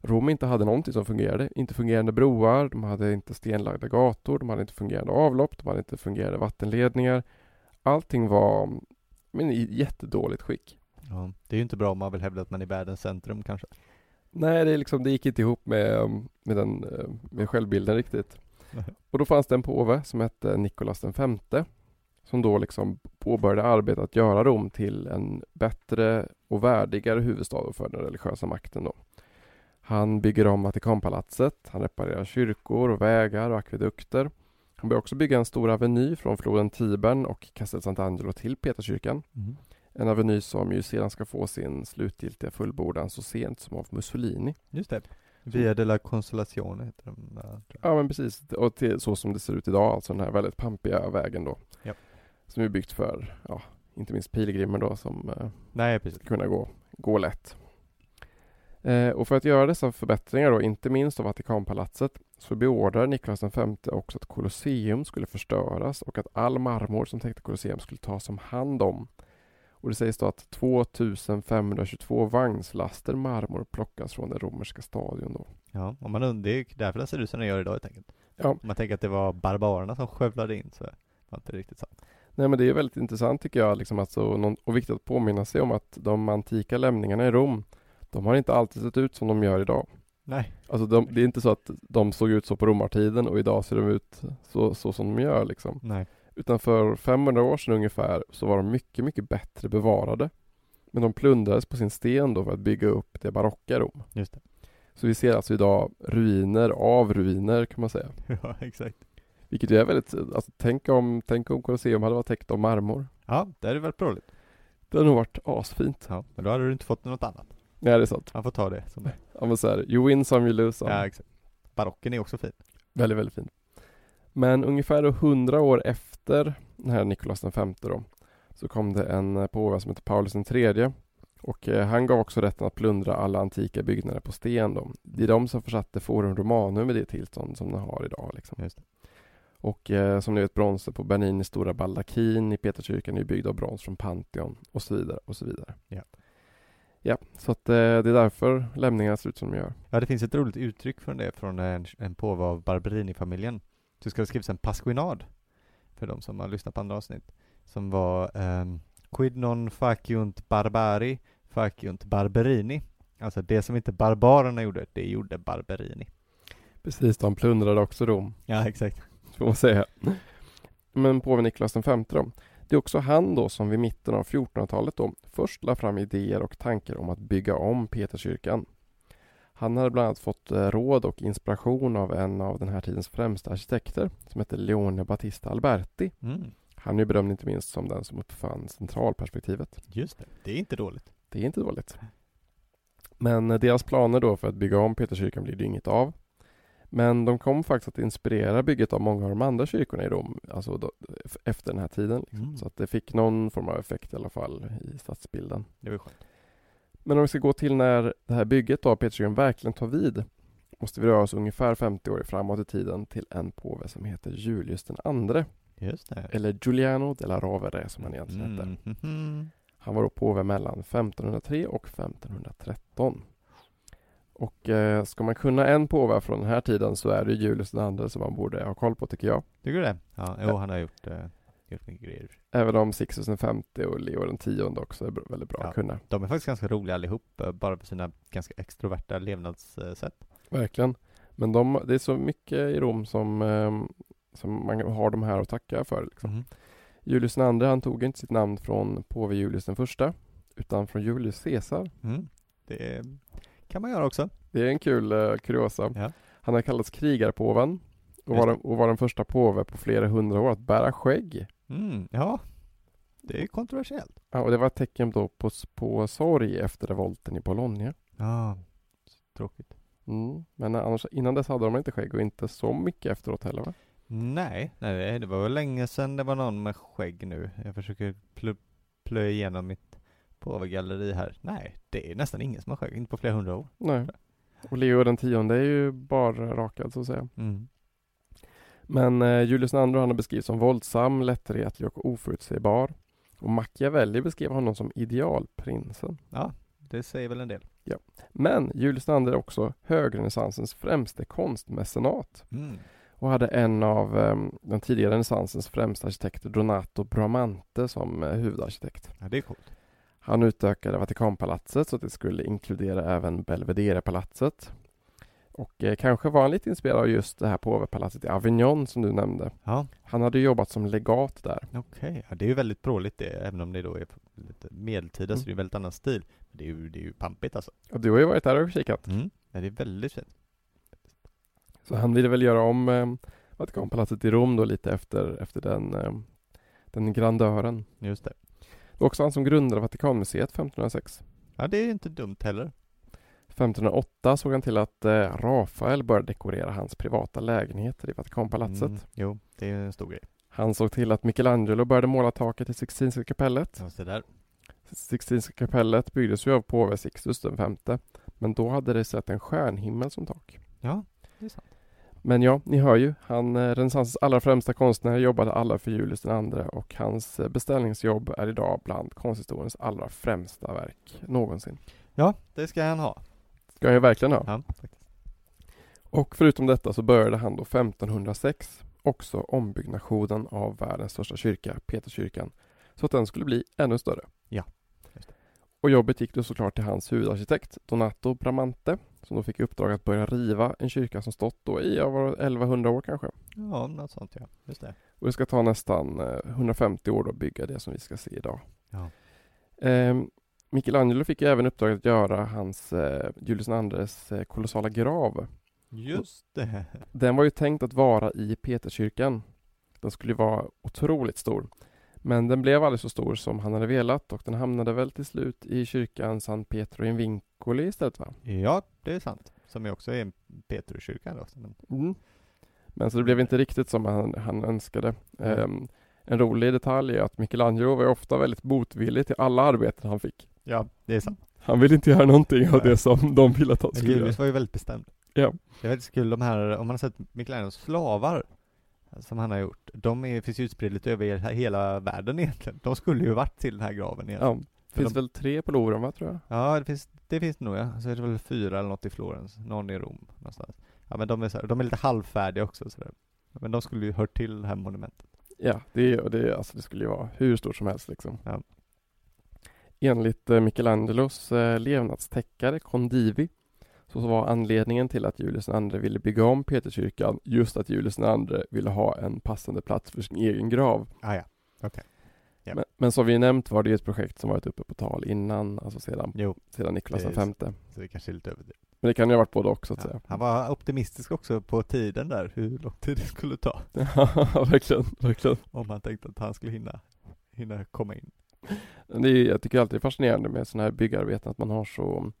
Speaker 2: Rom inte hade någonting som fungerade. Inte fungerande broar, de hade inte stenlagda gator, de hade inte fungerande avlopp, de hade inte fungerande vattenledningar. Allting var men, i jättedåligt skick.
Speaker 1: Ja, det är ju inte bra om man vill hävda att man är världens centrum kanske.
Speaker 2: Nej, det, är liksom, det gick inte ihop med, med, den, eh, med självbilden riktigt. [laughs] Och då fanns det en påve som hette Nikolas den femte som då liksom påbörjade arbetet att göra Rom till en bättre och värdigare huvudstad för den religiösa makten. Då. Han bygger om Vatikanpalatset, han reparerar kyrkor och vägar och akvedukter. Han börjar också bygga en stor aveny från floden Tibern och Castel Sant'Angelo till Peterskyrkan.
Speaker 1: Mm.
Speaker 2: En aveny som ju sedan ska få sin slutgiltiga fullbordan så sent som av Mussolini.
Speaker 1: Just det. Via della Consolazione heter de. där, tror jag.
Speaker 2: Ja men precis, och till, så som det ser ut idag, alltså den här väldigt pampiga vägen då.
Speaker 1: Ja.
Speaker 2: Som är byggt för, ja, inte minst pilgrimer då som eh,
Speaker 1: Nej, precis.
Speaker 2: ska kunna gå, gå lätt. Eh, och för att göra dessa förbättringar då, inte minst av Vatikanpalatset, så beordrar Niklas V också att Colosseum skulle förstöras och att all marmor som täckte Colosseum skulle tas om hand om. Och det sägs då att 2522 vagnslaster marmor plockas från den romerska stadion då.
Speaker 1: Ja, om man det är därför den ser ut som den gör idag helt enkelt.
Speaker 2: Ja.
Speaker 1: Man tänker att det var barbarerna som skövlade in så var det inte riktigt sant.
Speaker 2: Nej men det är väldigt intressant tycker jag liksom alltså, och viktigt att påminna sig om att de antika lämningarna i Rom de har inte alltid sett ut som de gör idag.
Speaker 1: Nej.
Speaker 2: Alltså de, det är inte så att de såg ut så på romartiden och idag ser de ut så, så som de gör liksom.
Speaker 1: Nej.
Speaker 2: Utan för 500 år sedan ungefär så var de mycket, mycket bättre bevarade. Men de plundrades på sin sten då för att bygga upp det barocka Rom.
Speaker 1: Just det.
Speaker 2: Så vi ser alltså idag ruiner av ruiner kan man säga. [laughs]
Speaker 1: Ja, exakt.
Speaker 2: Vilket är väldigt, alltså tänk om, tänk om Colosseum hade varit täckt av marmor.
Speaker 1: Ja, det hade varit roligt.
Speaker 2: Det hade nog varit asfint.
Speaker 1: Ja, men då hade du inte fått något annat.
Speaker 2: Ja, det är sant.
Speaker 1: Man får ta det som det
Speaker 2: Ja, men så här, you win some, you lose some.
Speaker 1: Ja, exakt. Barocken är också fin.
Speaker 2: Väldigt, väldigt fin. Men ungefär då 100 år efter den här Nikolas V då, så kom det en eh, påve som heter Paulus III och eh, han gav också rätten att plundra alla antika byggnader på sten då. Det är de som försatte Forum Romanum i det tillstånd som den har idag. Liksom.
Speaker 1: Det.
Speaker 2: Och eh, som ni vet bronset på Berninis stora baldakin i Peterskyrkan är byggd av brons från Pantheon och så vidare och så vidare.
Speaker 1: Ja.
Speaker 2: Ja, så att eh, det är därför lämningarna ser ut som de gör.
Speaker 1: Ja, det finns ett roligt uttryck från det från en, en påve av Barberini-familjen. Så ska det skrivas en pasquinad för de som har lyssnat på andra avsnitt. Som var um, Quid non faciunt barbari, faciunt barberini. Alltså det som inte barbarerna gjorde, det gjorde Barberini.
Speaker 2: Precis, de plundrade också Rom.
Speaker 1: Ja, exakt.
Speaker 2: Får man säga. Men påven Niklas V då. Det är också han då som vid mitten av 1400-talet då först la fram idéer och tankar om att bygga om Peterskyrkan. Han hade bland annat fått eh, råd och inspiration av en av den här tidens främsta arkitekter som heter Leone Battista Alberti.
Speaker 1: Mm.
Speaker 2: Han är berömd inte minst som den som uppfann centralperspektivet.
Speaker 1: Just det, det är inte dåligt.
Speaker 2: Det är inte dåligt. Men eh, deras planer då för att bygga om Peterskyrkan blir det inget av. Men de kom faktiskt att inspirera bygget av många av de andra kyrkorna i Rom, alltså då, efter den här tiden. Liksom.
Speaker 1: Mm.
Speaker 2: Så att det fick någon form av effekt i alla fall i stadsbilden.
Speaker 1: Det var skönt.
Speaker 2: Men om vi ska gå till när det här bygget av Peterskyrkan verkligen tar vid måste vi röra oss ungefär 50 år framåt i tiden till en påve som heter Julius den andre.
Speaker 1: Just det.
Speaker 2: Eller Giuliano della Rovere som han egentligen hette.
Speaker 1: Mm. mhm.
Speaker 2: Han var då påve mellan 1503 och 1513. Och eh, ska man kunna en påve från den här tiden så är det Julius den andre som man borde ha koll på tycker jag.
Speaker 1: Tycker du det? Ja, jo, han har gjort, eh, gjort mycket grejer.
Speaker 2: Även om Sixtus V och Leo den tionde också är väldigt bra
Speaker 1: Ja.
Speaker 2: att kunna.
Speaker 1: De är faktiskt ganska roliga allihop, eh, bara på sina ganska extroverta levnadssätt.
Speaker 2: Verkligen. Men de, det är så mycket i Rom som, eh, som man har de här att tacka för. Liksom.
Speaker 1: Mhm.
Speaker 2: Julius den andre han tog inte sitt namn från påve Julius den första utan från Julius Caesar.
Speaker 1: Mm. Det kan man göra också.
Speaker 2: Det är en kul eh, kuriosa.
Speaker 1: Ja.
Speaker 2: Han har kallats krigarpåven och var, den, och var den första påve på flera hundra år att bära skägg.
Speaker 1: Mm. Ja, det är kontroversiellt.
Speaker 2: Ja, och det var ett tecken då på, på sorg efter revolten i Bologna.
Speaker 1: Ja, tråkigt.
Speaker 2: Mm. Men annars, innan dess hade de inte skägg och inte så mycket efteråt heller va?
Speaker 1: Nej, nej, det var väl länge sedan det var någon med skägg nu. Jag försöker plö, plöja igenom mitt påvegalleri här. Nej, det är nästan ingen som har skägg, inte på flera hundra år.
Speaker 2: Nej. Och Leo den tionde är ju bara rakad så att säga.
Speaker 1: Mm.
Speaker 2: Men eh, Julius II han har beskrivits som våldsam, lättretlig och oförutsägbar. Och Machiavelli beskrev honom som idealprinsen.
Speaker 1: Ja, det säger väl en del.
Speaker 2: Men Julius II är också högrenässansens främste konstmecenat
Speaker 1: Mm.
Speaker 2: och hade en av eh, den tidigare renässansens främsta arkitekter, Donato Bramante, som eh, huvudarkitekt.
Speaker 1: Ja, det är coolt.
Speaker 2: Han utökade Vatikanpalatset så att det skulle inkludera även Belvedere-palatset. Och eh, kanske var han lite inspirerad av just det här påvepalatset i Avignon som du nämnde.
Speaker 1: Ja,
Speaker 2: Han hade jobbat som legat där.
Speaker 1: okej. Ja, det är ju väldigt pråligt det, även om det då är lite medeltida så
Speaker 2: Mm.
Speaker 1: det är en väldigt annan stil. Men det är ju, det är ju pampigt alltså.
Speaker 2: Och du har ju varit där och kikat.
Speaker 1: Mm. Ja, det är väldigt fint.
Speaker 2: Så han ville väl göra om eh, Vatikanpalatset i Rom då lite efter, efter den, eh, den grandören.
Speaker 1: Just det.
Speaker 2: Också han som grundade Vatikanmuseet 1506.
Speaker 1: Ja, det är inte dumt heller.
Speaker 2: 1508 såg han till att eh, Rafael började dekorera hans privata lägenheter i Vatikanpalatset.
Speaker 1: Mm. Jo, det är en stor grej.
Speaker 2: Han såg till att Michelangelo började måla taket i Sixtinska kapellet.
Speaker 1: Ja, så där.
Speaker 2: Sixtinska kapellet byggdes ju av påve Sixtus V. Men då hade det sett en stjärnhimmel som tak.
Speaker 1: Ja, det är sant.
Speaker 2: Men ja, ni hör ju. Han, eh, renässansens allra främsta konstnär, jobbade alla för Julius II och hans eh, beställningsjobb är idag bland konsthistoriens allra främsta verk någonsin.
Speaker 1: Ja, det ska han ha.
Speaker 2: Ska ju verkligen ha.
Speaker 1: Ja.
Speaker 2: Och förutom detta så började han då 1506 också ombyggnationen av världens största kyrka, Peterskyrkan, så att den skulle bli ännu större.
Speaker 1: Ja.
Speaker 2: Och jobbet gick då såklart till hans huvudarkitekt Donato Bramante som då fick i uppdrag att börja riva en kyrka som stått då i det 1100 år kanske.
Speaker 1: Ja, något sånt ja. Just det.
Speaker 2: Och det ska ta nästan eh, 150 år då att bygga det som vi ska se idag.
Speaker 1: Ja.
Speaker 2: Ehm, Michelangelo fick ju även uppdraget att göra hans eh, Julius IIs eh, kolossala grav.
Speaker 1: Just det.
Speaker 2: Den var ju tänkt att vara i Peterskyrkan. Den skulle vara otroligt stor. Men den blev aldrig så stor som han hade velat och den hamnade väl till slut i kyrkan San Pietro in Vincoli istället va?
Speaker 1: Ja, det är sant. Som ju också är en Petrukyrka då. Men...
Speaker 2: Mm. Men så det blev inte riktigt som han, han önskade.
Speaker 1: Mm.
Speaker 2: Um, en rolig detalj är att Michelangelo var ofta väldigt motvillig till alla arbeten han fick.
Speaker 1: Ja, det är sant.
Speaker 2: Han ville inte göra någonting av det som de ville att han skulle göra.
Speaker 1: Julius var ju väldigt bestämd.
Speaker 2: Ja.
Speaker 1: Det är väldigt kul, de här, om man har sett Michelangelos slavar, som han har gjort, de är, finns ju utspridda lite över hela världen egentligen. De skulle ju varit till den här graven egentligen.
Speaker 2: Ja, finns
Speaker 1: de-
Speaker 2: väl tre på Louvren va, tror jag?
Speaker 1: Ja, det finns, det finns det nog ja. Så är det väl fyra eller något i Florens, någon i Rom någonstans. Ja men de är så här, de är lite halvfärdiga också sådär. Men de skulle ju hört till det här monumentet.
Speaker 2: Ja, det, det, alltså det skulle ju vara hur stort som helst liksom.
Speaker 1: Ja.
Speaker 2: Enligt eh, Michelangelos eh, levnadsteckare Condivi så var anledningen till att Julius II ville bygga om Peterskyrkan just att Julius II ville ha en passande plats för sin egen grav.
Speaker 1: Ah, ja, okej. Ja.
Speaker 2: Men, men som vi nämnt var det ett projekt som varit uppe på tal innan, alltså sedan,
Speaker 1: Jo,
Speaker 2: sedan Niklas V.
Speaker 1: så det kanske är lite överdrivet.
Speaker 2: Men det kan ju ha varit både och så att
Speaker 1: Ja.
Speaker 2: säga.
Speaker 1: Han var optimistisk också på tiden där, hur lång tid det skulle ta. [laughs]
Speaker 2: Ja, verkligen, verkligen.
Speaker 1: Om han tänkte att han skulle hinna, hinna komma in.
Speaker 2: Det är, jag tycker alltid det är fascinerande med sådana här byggarbeten att man har så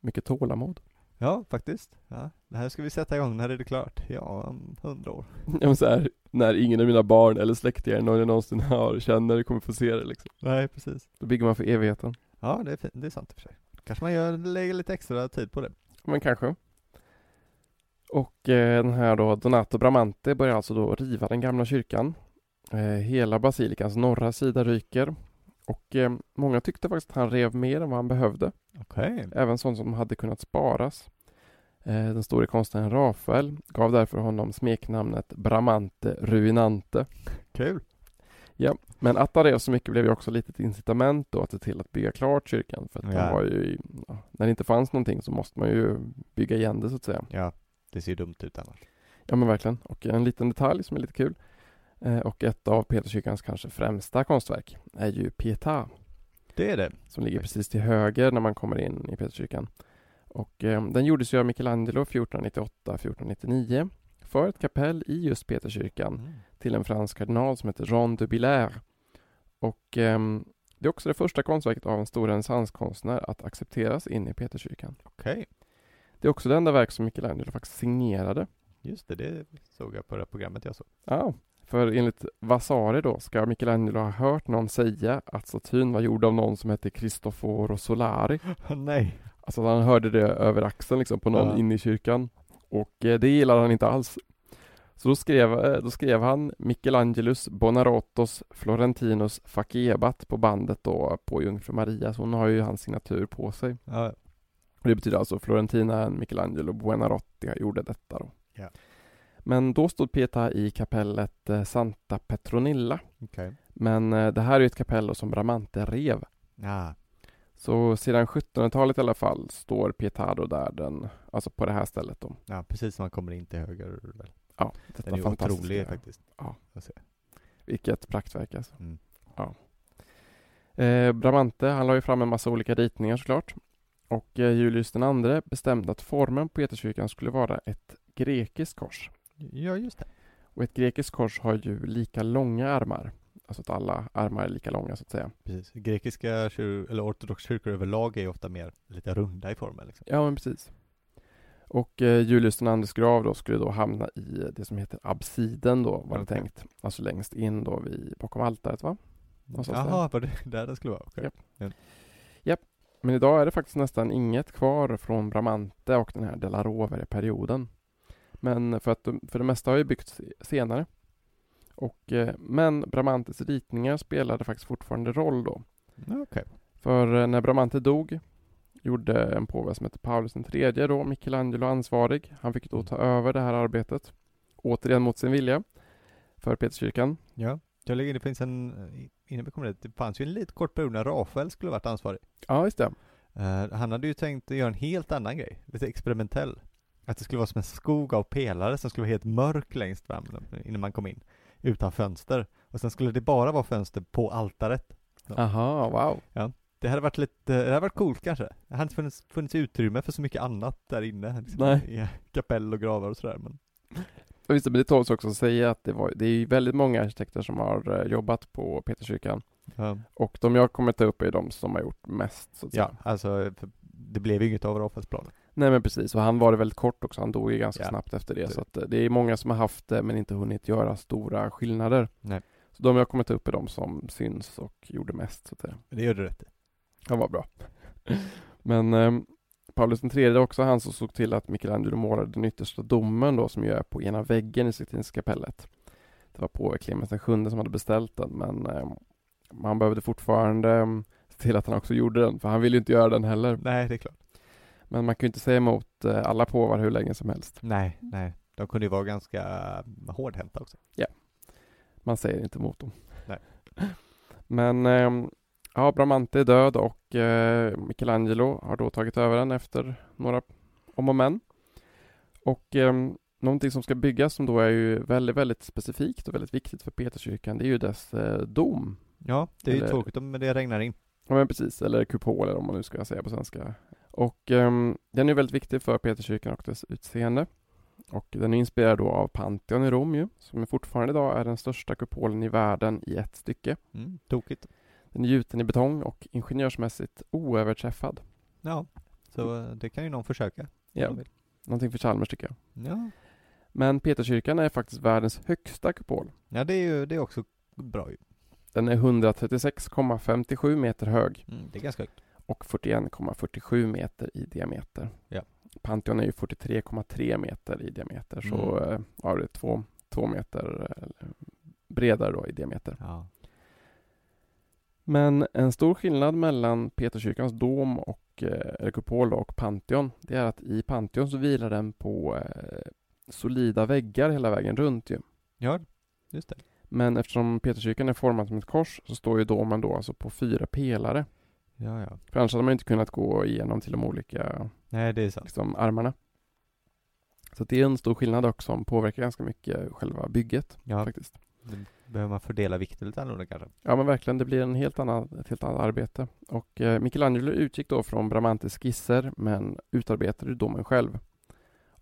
Speaker 2: mycket tålamod.
Speaker 1: Ja, faktiskt. Ja. Det här ska vi sätta igång, när är det klart? Ja, om hundra år. [laughs]
Speaker 2: Ja, men så här, när ingen av mina barn eller släktingar någon jag någonsin har känner kommer få se det liksom.
Speaker 1: Nej, precis.
Speaker 2: Då bygger man för evigheten.
Speaker 1: Ja, det är, fint. det är sant i och för sig. Kanske man gör, lägger lite extra tid på det.
Speaker 2: Men kanske. Och eh, den här då, Donato Bramante börjar alltså då riva den gamla kyrkan. Eh, hela basilikans norra sida ryker. Och eh, många tyckte faktiskt att han rev mer än vad han behövde.
Speaker 1: Okej.
Speaker 2: Även sånt som hade kunnat sparas. Eh, den store konstnären Rafael gav därför honom smeknamnet Bramante Ruinante.
Speaker 1: Kul.
Speaker 2: Men att han rev så mycket blev ju också lite ett incitament då att se till att bygga klart kyrkan. För att
Speaker 1: Ja.
Speaker 2: var ju, ja, när det inte fanns någonting så måste man ju bygga igen det så att säga.
Speaker 1: Ja, det ser ju dumt ut annars.
Speaker 2: Ja men verkligen. Och en liten detalj som är lite kul. Eh, och ett av Peterskyrkans kanske främsta konstverk är ju Pietà.
Speaker 1: Det är det.
Speaker 2: Som ligger precis till höger när man kommer in i Peterskyrkan. Och eh, den gjordes ju av Michelangelo 1498-1499 för ett kapell i just Peterskyrkan
Speaker 1: Mm.
Speaker 2: till en fransk kardinal som heter Jean de Billard. Och ehm, det är också det första konstverket av en stor renässanskonstnär att accepteras in i Peterskyrkan.
Speaker 1: Okej.
Speaker 2: Det är också det enda verk som Michelangelo faktiskt signerade.
Speaker 1: Just det, det såg jag på det här programmet jag såg.
Speaker 2: Ja, för enligt Vasari då ska Michelangelo ha hört någon säga att statyn var gjord av någon som hette Cristoforo Solari. [laughs]
Speaker 1: Nej.
Speaker 2: Alltså han hörde det över axeln liksom på någon
Speaker 1: Ja.
Speaker 2: inne i kyrkan. Och eh, det gillade han inte alls. Så då skrev, eh, då skrev han Michelangelus Bonarottos Florentinos Facebat på bandet då på Jungfru Maria. Så hon har ju hans signatur på sig.
Speaker 1: Ja,
Speaker 2: det betyder alltså Florentina Michelangelo Buonarroti gjorde detta då.
Speaker 1: Ja.
Speaker 2: Men då stod Pietà i kapellet eh, Santa Petronilla.
Speaker 1: okej.
Speaker 2: Men eh, det här är ett kapell som Bramante rev.
Speaker 1: Ja,
Speaker 2: Så sedan 1700-talet i alla fall står Pietà där den, alltså på det här stället då.
Speaker 1: ja, precis som man kommer in till höger väl.
Speaker 2: Ja,
Speaker 1: Den
Speaker 2: detta
Speaker 1: är ju
Speaker 2: fantastiska.
Speaker 1: otrolig faktiskt.
Speaker 2: Ja. Vilket praktverk alltså.
Speaker 1: Mm.
Speaker 2: Eh, Bramante, han la ju fram en massa olika ritningar såklart. Och eh, Julius II bestämde att formen på Peterskyrkan skulle vara ett grekiskt kors.
Speaker 1: Ja, just det.
Speaker 2: Och ett grekiskt kors har ju lika långa armar. Alltså att alla armar är lika långa så att säga.
Speaker 1: Precis. Grekiska kyr- eller ortodoxa kyrkor överlag är ju ofta mer lite runda i formen liksom.
Speaker 2: Ja, men precis. Och eh, Julius IIs grav då skulle då hamna i det som heter absiden då, var det
Speaker 1: Okej.
Speaker 2: tänkt. Alltså längst in då vid, bakom altaret va? Någonstans
Speaker 1: Jaha, var det där den skulle vara? Okej.
Speaker 2: Japp. Men idag är det faktiskt nästan inget kvar från Bramante och den här Della Rovere-perioden. Men för att de, för det mesta har ju byggts senare. Och, eh, men Bramantes ritningar spelade faktiskt fortfarande roll då.
Speaker 1: Okej.
Speaker 2: För eh, när Bramante dog gjorde en påve som hette Paulus III då Michelangelo ansvarig. Han fick då ta över det här arbetet. Återigen mot sin vilja. För Peterskyrkan.
Speaker 1: Ja. Jag lägger in, det finns en, innan vi kommer dit, det fanns ju en lite kort period när Rafael skulle varit ansvarig.
Speaker 2: Ja, just det.
Speaker 1: Eh, han hade ju tänkt att göra en helt annan grej, lite experimentell. Att det skulle vara som en skog av pelare som skulle vara helt mörk längst fram innan man kom in, utan fönster. Och sen skulle det bara vara fönster på altaret.
Speaker 2: Aha, wow.
Speaker 1: Det hade varit lite, det hade varit coolt kanske. Det hade inte funnits, funnits utrymme för så mycket annat där inne. Liksom,
Speaker 2: Nej.
Speaker 1: Kapell och gravar och sådär. Men
Speaker 2: Visst, men det tål också att säga att det, var, det är väldigt många arkitekter som har eh, jobbat på Peterskyrkan.
Speaker 1: Ja,
Speaker 2: Och de jag kommer ta upp är de som har gjort mest. Så att
Speaker 1: ja
Speaker 2: säga.
Speaker 1: alltså det blev ju inget av Rafaelsplanen.
Speaker 2: Nej men precis, och han var det väldigt kort också. Han dog ju ganska
Speaker 1: Ja.
Speaker 2: snabbt efter det. Så att eh, det är många som har haft det men inte hunnit göra stora skillnader.
Speaker 1: Nej.
Speaker 2: Så de jag kommer ta upp är de som syns och gjorde mest. Så att det,
Speaker 1: Det gör du rätt i.
Speaker 2: han var bra. [laughs] men eh, Paulus III är också han som såg till att Michelangelo målade den yttersta domen då som ju är på ena väggen i Sixtinska kapellet. Det var på Clemens VII som hade beställt den men eh, man behövde fortfarande eh, se till att han också gjorde den för han ville ju inte göra den heller.
Speaker 1: Nej, det är klart.
Speaker 2: Men man kan ju inte säga emot eh, alla påvar hur länge som helst.
Speaker 1: Nej, nej. De kunde ju vara ganska hårdhänta också.
Speaker 2: Man säger inte emot dem.
Speaker 1: Nej. [laughs]
Speaker 2: Men ehm, ja, Bramante är död och eh, Michelangelo har då tagit över den efter några om och men. Och ehm, någonting som ska byggas som då är ju väldigt, väldigt specifikt och väldigt viktigt för Peterskyrkan, det är ju dess eh, dom.
Speaker 1: Ja, det är ju
Speaker 2: Eller-
Speaker 1: tråkigt om det regnar in.
Speaker 2: Ja men precis, eller kupol eller om man nu ska säga på svenska. Och ehm, den är väldigt viktig för Peterskyrkan och dess utseende. Och den är inspirerad då av Pantheon i Rom ju, som fortfarande idag är den största kupolen i världen i ett stycke.
Speaker 1: Mm, tokigt.
Speaker 2: Den är gjuten i betong och ingenjörsmässigt oöverträffad.
Speaker 1: Ja, så eh, det kan ju någon försöka.
Speaker 2: Ja, någonting för Chalmers tycker jag.
Speaker 1: Ja.
Speaker 2: Men Peterskyrkan är faktiskt världens högsta kupol.
Speaker 1: ja, det är ju det är också bra ju.
Speaker 2: Den är 136,57 meter hög
Speaker 1: Mm, det är ganska högt.
Speaker 2: Och 41,47 meter i diameter.
Speaker 1: Ja.
Speaker 2: Pantheon är ju 43,3 meter i diameter, så
Speaker 1: Mm.
Speaker 2: eh, ja, det är två, två meter bredare då i diameter.
Speaker 1: Ja.
Speaker 2: Men en stor skillnad mellan Peterskyrkans dom och eh, kupol och Pantheon, det är att i Pantheon så vilar den på eh, solida väggar hela vägen runt ju.
Speaker 1: ja, just det.
Speaker 2: Men eftersom Peterskyrkan är formad som ett kors så står ju domen då alltså på fyra pelare.
Speaker 1: Ja, ja.
Speaker 2: För annars hade man inte kunnat gå igenom till de olika
Speaker 1: Nej, det är sant.
Speaker 2: liksom, armarna. Så det är en stor skillnad också som påverkar ganska mycket själva bygget
Speaker 1: Ja,
Speaker 2: faktiskt.
Speaker 1: då behöver man fördela vikten lite annorlunda kanske.
Speaker 2: Ja men verkligen, det blir en helt annan, ett helt annat arbete. Och eh, Michelangelo utgick då från Bramantes skisser men utarbetade domen själv.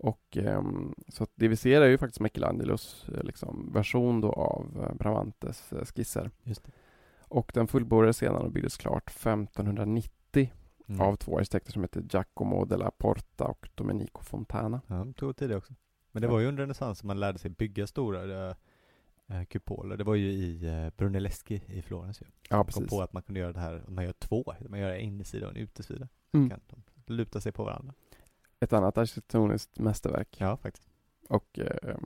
Speaker 2: Och ehm, så det vi ser är ju faktiskt Michelangelos eh, liksom, version då av eh, Bramantes eh, skisser.
Speaker 1: Just det.
Speaker 2: Och den fullbordades sedan och byggdes klart 1590
Speaker 1: Mm.
Speaker 2: av två arkitekter som heter Giacomo della Porta och Domenico Fontana.
Speaker 1: Ja, det tog tid också. Men det var ju under renässansen man lärde sig bygga stora äh, kupoler. Det var ju i äh, Brunelleschi i Florens ju.
Speaker 2: Ja,
Speaker 1: Man kom
Speaker 2: precis.
Speaker 1: på att man kunde göra det här, man gör två, man gör en insida och en utesida.
Speaker 2: Mm.
Speaker 1: Kan de luta sig på varandra.
Speaker 2: Ett annat arkitektoniskt mästerverk.
Speaker 1: Ja, faktiskt.
Speaker 2: Och eh,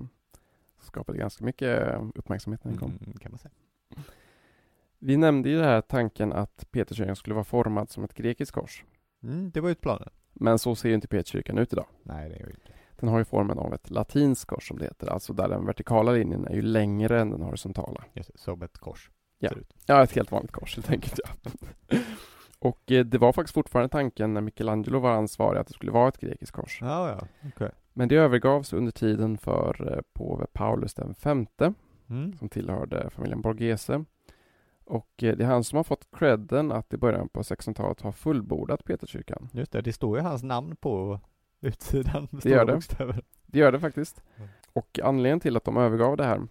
Speaker 2: skapade ganska mycket eh, uppmärksamhet när den kom.
Speaker 1: Mm, kan man säga.
Speaker 2: Vi nämnde ju den här tanken att Peterskyrkan skulle vara formad som ett grekiskt kors.
Speaker 1: Mm, det var ju planen.
Speaker 2: Men så ser ju inte Peterskyrkan ut idag.
Speaker 1: Nej, det ju inte.
Speaker 2: Den har ju formen av ett latinskt kors som det heter, alltså där den vertikala linjen är ju längre än den horisontala.
Speaker 1: Just det, som ett kors.
Speaker 2: Ja. Ja, ett helt vanligt kors helt enkelt. Ja. [laughs] Och eh, det var faktiskt fortfarande tanken när Michelangelo var ansvarig att det skulle vara ett grekiskt kors.
Speaker 1: Ja, ja, okej.
Speaker 2: Men det övergavs under tiden för eh, påve Paulus den femte
Speaker 1: Mm.
Speaker 2: som tillhörde familjen Borghese. Och eh, det är han som har fått credden att i början på 1600-talet ha fullbordat Peterskyrkan.
Speaker 1: Just det, det står ju hans namn på utsidan med
Speaker 2: Det gör det.
Speaker 1: bokstäver.
Speaker 2: Det gör det faktiskt.
Speaker 1: Mm.
Speaker 2: Och anledningen till att de övergav det här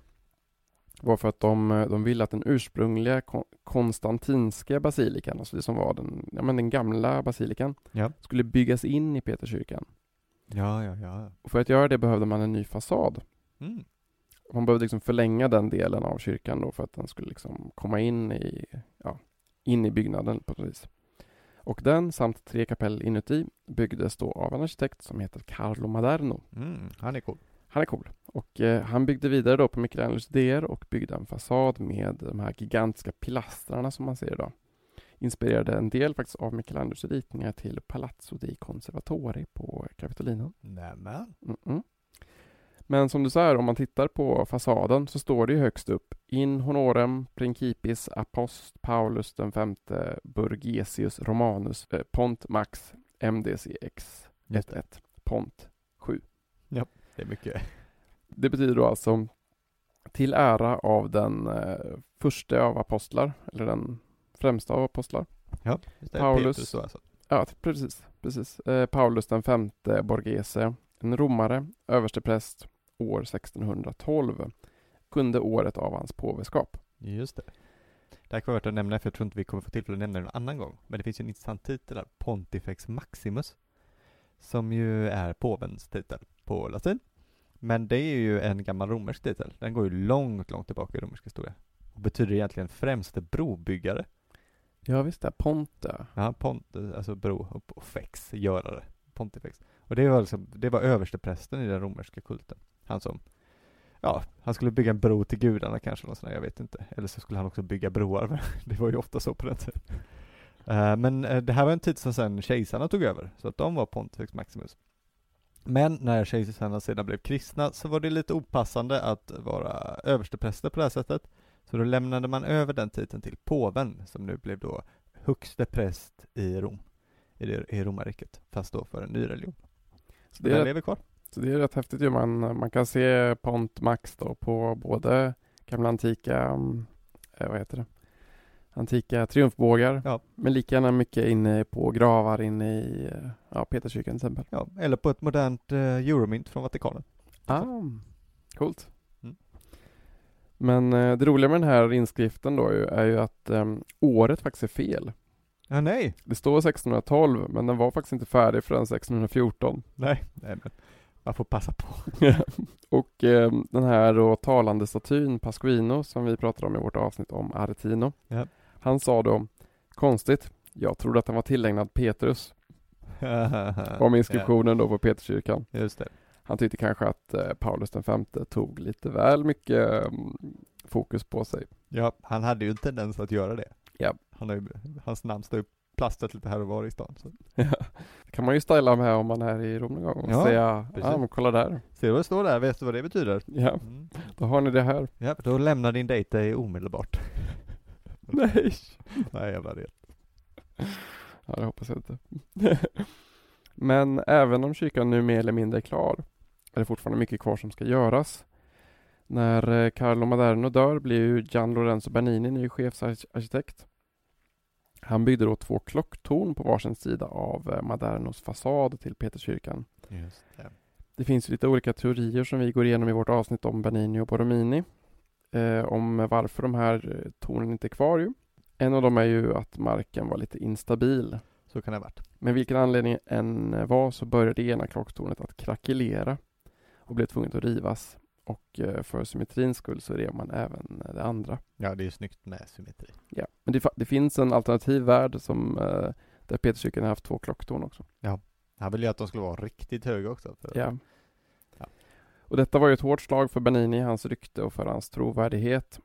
Speaker 2: var för att de, eh, de ville att den ursprungliga kon- konstantinska basilikan, alltså det som var den, ja, men den gamla basilikan,
Speaker 1: Ja.
Speaker 2: skulle byggas in i Peterskyrkan.
Speaker 1: Ja, ja, ja.
Speaker 2: Och för att göra det behövde man en ny fasad.
Speaker 1: Mm.
Speaker 2: Man behövde liksom förlänga den delen av kyrkan då för att den skulle liksom komma in i, ja, in i byggnaden på något vis. Och den samt tre kapell inuti byggdes då av en arkitekt som heter Carlo Maderno.
Speaker 1: Mm. Han är cool.
Speaker 2: Han är cool. Och eh, han byggde vidare då på Michelangelos idéer och byggde en fasad med de här gigantiska pilastrarna som man ser idag. Inspirerade en del faktiskt av Michelangelos ritningar till Palazzo dei Conservatori på Capitolino.
Speaker 1: Nämen.
Speaker 2: Mm-mm. Men som du sa, om man tittar på fasaden så står det ju högst upp In honorem principis apost Paulus den femte Burgesius Romanus eh, Pont Max MDCX 11 Pont 7.
Speaker 1: Det är mycket.
Speaker 2: Det betyder då alltså till ära av den eh, första av apostlar, eller den främsta av apostlar.
Speaker 1: Ja, det.
Speaker 2: Paulus.
Speaker 1: Petrus då alltså.
Speaker 2: Ja, precis. precis. Eh, Paulus den femte Borghese, en romare, överstepräst år 1612, kunde året av hans påveskap.
Speaker 1: Just det. Det här kan vara värt att nämna, för jag tror inte vi kommer få tillfälle att nämna det någon annan gång. Men det finns ju en intressant titel där, Pontifex Maximus, som ju är påvens titel på latin. Men det är ju en gammal romersk titel. Den går ju långt, långt tillbaka i romersk historia. Och betyder egentligen främste brobyggare.
Speaker 2: Ja visst det, Ponte.
Speaker 1: Ja, pont, alltså bro och fex, görare. Pontifex. Och det var liksom, det var översteprästen i den romerska kulten. Han som, ja, han skulle bygga en bro till gudarna kanske, något sånt jag vet inte. Eller så skulle han också bygga broar, [laughs] det var ju ofta så på den tiden. Uh, men uh, det här var en tid som sen kejsarna tog över, så att de var Pontifex Maximus. Men när kejsarna sedan blev kristna så var det lite opassande att vara överstepräster på det här sättet. Så då lämnade man över den titeln till påven, som nu blev då högste präst i Rom, i, det, i romarriket, fast då för en ny religion. Så det, det lever kvar.
Speaker 2: Så det är rätt häftigt ju. Man, man kan se Pont Max då på både gamla antika, eh, vad heter det, antika triumfbågar, ja. men lika gärna mycket inne på gravar inne i eh, ja, Peterskyrkan till exempel.
Speaker 1: Ja, eller på ett modernt eh, euromynt från Vatikanen.
Speaker 2: Ah, coolt. Mm. Men eh, det roliga med den här inskriften då är ju att eh, året faktiskt är fel.
Speaker 1: Ja, nej.
Speaker 2: Det står 1612, men den var faktiskt inte färdig förrän 1614.
Speaker 1: Nej, nej men man får passa på. [laughs]
Speaker 2: och eh, den här då talande statyn Pasquino som vi pratade om i vårt avsnitt om Aretino.
Speaker 1: Ja.
Speaker 2: Han sa då, konstigt, jag trodde att den var tillägnad Petrus. [laughs] om inskriptionen då på Peterskyrkan.
Speaker 1: Just det.
Speaker 2: Han tyckte kanske att eh, Paulus den femte tog lite väl mycket um, fokus på sig.
Speaker 1: Ja, han hade ju en tendens att göra det.
Speaker 2: Ja.
Speaker 1: Han har ju, hans namn står ju plastrat lite här och var i stan. Så.
Speaker 2: Ja. kan man ju styla med om man är i Rom någon gång och ja, säga, ja men kolla där.
Speaker 1: Ser du vad det står där? Vet du vad det betyder?
Speaker 2: Ja, mm. då har ni det här.
Speaker 1: Ja, då lämnar din dejt dig omedelbart. [laughs]
Speaker 2: Nej.
Speaker 1: Nej, jävla det.
Speaker 2: Ja, det hoppas jag inte. [laughs] Men även om kyrkan nu mer eller mindre är klar är det fortfarande mycket kvar som ska göras. När eh, Carlo Maderno dör blir ju Gian Lorenzo Bernini ny chefsarkitekt. Han byggde då två klocktorn på varsin sida av eh, Madernos fasad till Peterskyrkan.
Speaker 1: Just det.
Speaker 2: det finns lite olika teorier som vi går igenom i vårt avsnitt om Bernini och Borromini. Eh, om varför de här eh, tornen inte är kvar ju. En av dem är ju att marken var lite instabil.
Speaker 1: Så kan det ha varit.
Speaker 2: Men vilken anledning än var så började det ena klocktornet att krackelera och blev tvunget att rivas. Och eh, för symmetrins skull så rev man även det andra.
Speaker 1: Ja, det är ju snyggt med symmetri.
Speaker 2: Ja, men det, det finns en alternativ värld som eh, där Peterskyrkan har haft två klocktorn också.
Speaker 1: Ja, han ville ju att de skulle vara riktigt höga också.
Speaker 2: Ja. ja. Och detta var ju ett hårt slag för Bernini, hans rykte och för hans trovärdighet.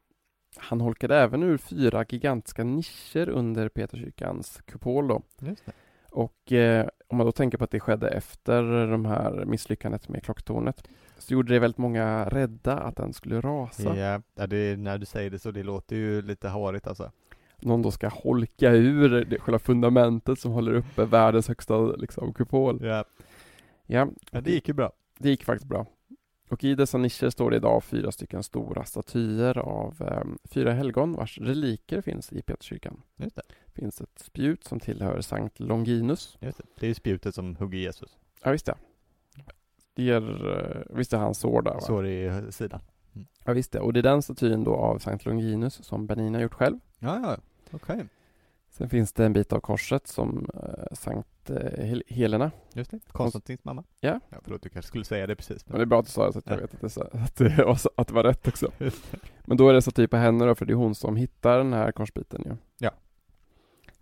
Speaker 2: Han holkade även ur fyra gigantiska nischer under Peterskyrkans kupol då.
Speaker 1: Just det.
Speaker 2: Och eh, om man då tänker på att det skedde efter de här misslyckandet med klocktornet så gjorde det väldigt många rädda att den skulle rasa.
Speaker 1: Ja, det, när du säger det så, det låter ju lite harigt alltså.
Speaker 2: Någon då ska holka ur det, själva fundamentet som håller uppe världens högsta liksom, kupol.
Speaker 1: Ja.
Speaker 2: Ja,
Speaker 1: ja, det gick ju bra.
Speaker 2: Det gick faktiskt bra. Och i dessa nischer står det idag fyra stycken stora statyer av eh, fyra helgon vars reliker finns i Peterskyrkan.
Speaker 1: Just det.
Speaker 2: Finns ett spjut som tillhör Sankt Longinus.
Speaker 1: Just det. det är spjutet som hugger Jesus.
Speaker 2: Ja, visst det. Det ger, eh, visst är hans sår där va?
Speaker 1: Sår i sidan.
Speaker 2: Mm. Ja, visst det. Och det är den statyn då av Sankt Longinus som Bernina gjort själv.
Speaker 1: Ja, ja, okej. Okay.
Speaker 2: Sen finns det en bit av korset som uh, Sankt uh, Helena.
Speaker 1: Just det, Konstantins mamma.
Speaker 2: Ja.
Speaker 1: ja. Förlåt, du kanske skulle säga det precis.
Speaker 2: Men, men det är bra att du sa det så att jag vet att det, att, det var, att det var rätt också. [laughs] men då är det staty på henne då, för det är hon som hittar den här korsbiten ju.
Speaker 1: Ja.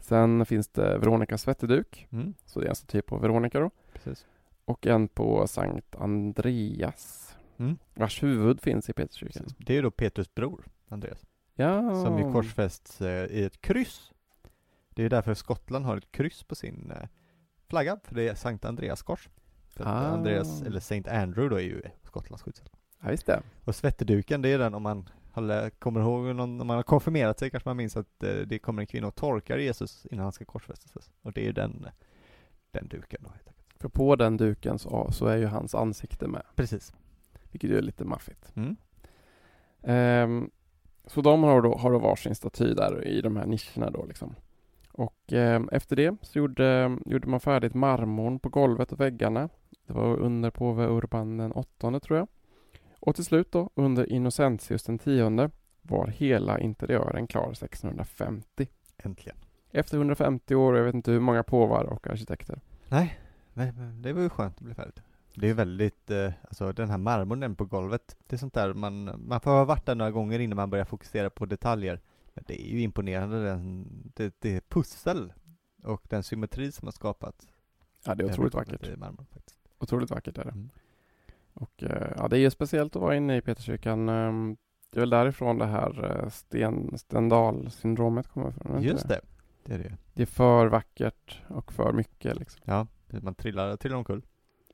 Speaker 2: Sen finns det Veronicas svetteduk.
Speaker 1: Mm.
Speaker 2: Så det är en staty på Veronica då.
Speaker 1: Precis.
Speaker 2: Och en på Sankt Andreas.
Speaker 1: Mm.
Speaker 2: Vars huvud finns i Peterskyrkan.
Speaker 1: Det är då Petrus bror, Andreas.
Speaker 2: Ja.
Speaker 1: Som ju korsfästs eh, i ett kryss det är därför Skottland har ett kryss på sin eh, flagga, för det är Sankt Andreas kors. För ah. Andreas, eller Saint Andrew då är ju Skottlands skyddshelgon.
Speaker 2: Ja, just det.
Speaker 1: Och svetteduken, det är den om man kommer ihåg, någon, om man har konfirmerat sig kanske man minns att eh, det kommer en kvinna och torkar Jesus innan han ska korsfästas. Och det är den, den duken då helt enkelt.
Speaker 2: För på den duken så, så är ju hans ansikte med.
Speaker 1: Precis.
Speaker 2: Vilket ju är lite maffigt.
Speaker 1: Mm.
Speaker 2: Um, så de har då, har då varsin staty där i de här nischerna då liksom. Och eh, efter det så gjorde, gjorde man färdigt marmorn på golvet och väggarna. Det var under påve Urban den åttonde tror jag. Och till slut då, under Innocentius den tionde, var hela interiören klar 1650.
Speaker 1: Äntligen.
Speaker 2: Efter 150 år, jag vet inte hur många påvar och arkitekter.
Speaker 1: Nej, nej det var ju skönt att bli färdigt. Det är väldigt, eh, alltså den här marmorn på golvet, det är sånt där man, man får ha varit där några gånger innan man börjar fokusera på detaljer. Men det är ju imponerande, den, det, det är pussel och den symmetri som har skapats.
Speaker 2: Ja, det är otroligt vackert.
Speaker 1: I marmorn, faktiskt.
Speaker 2: Otroligt vackert är det.
Speaker 1: Mm.
Speaker 2: Och eh, ja, det är ju speciellt att vara inne i Peterskyrkan. Ehm, Det är väl därifrån det här eh, sten, Stendal-syndromet kommer ifrån?
Speaker 1: Just det, det är det.
Speaker 2: Det är för vackert och för mycket liksom.
Speaker 1: Ja, man trillar, trillar omkull.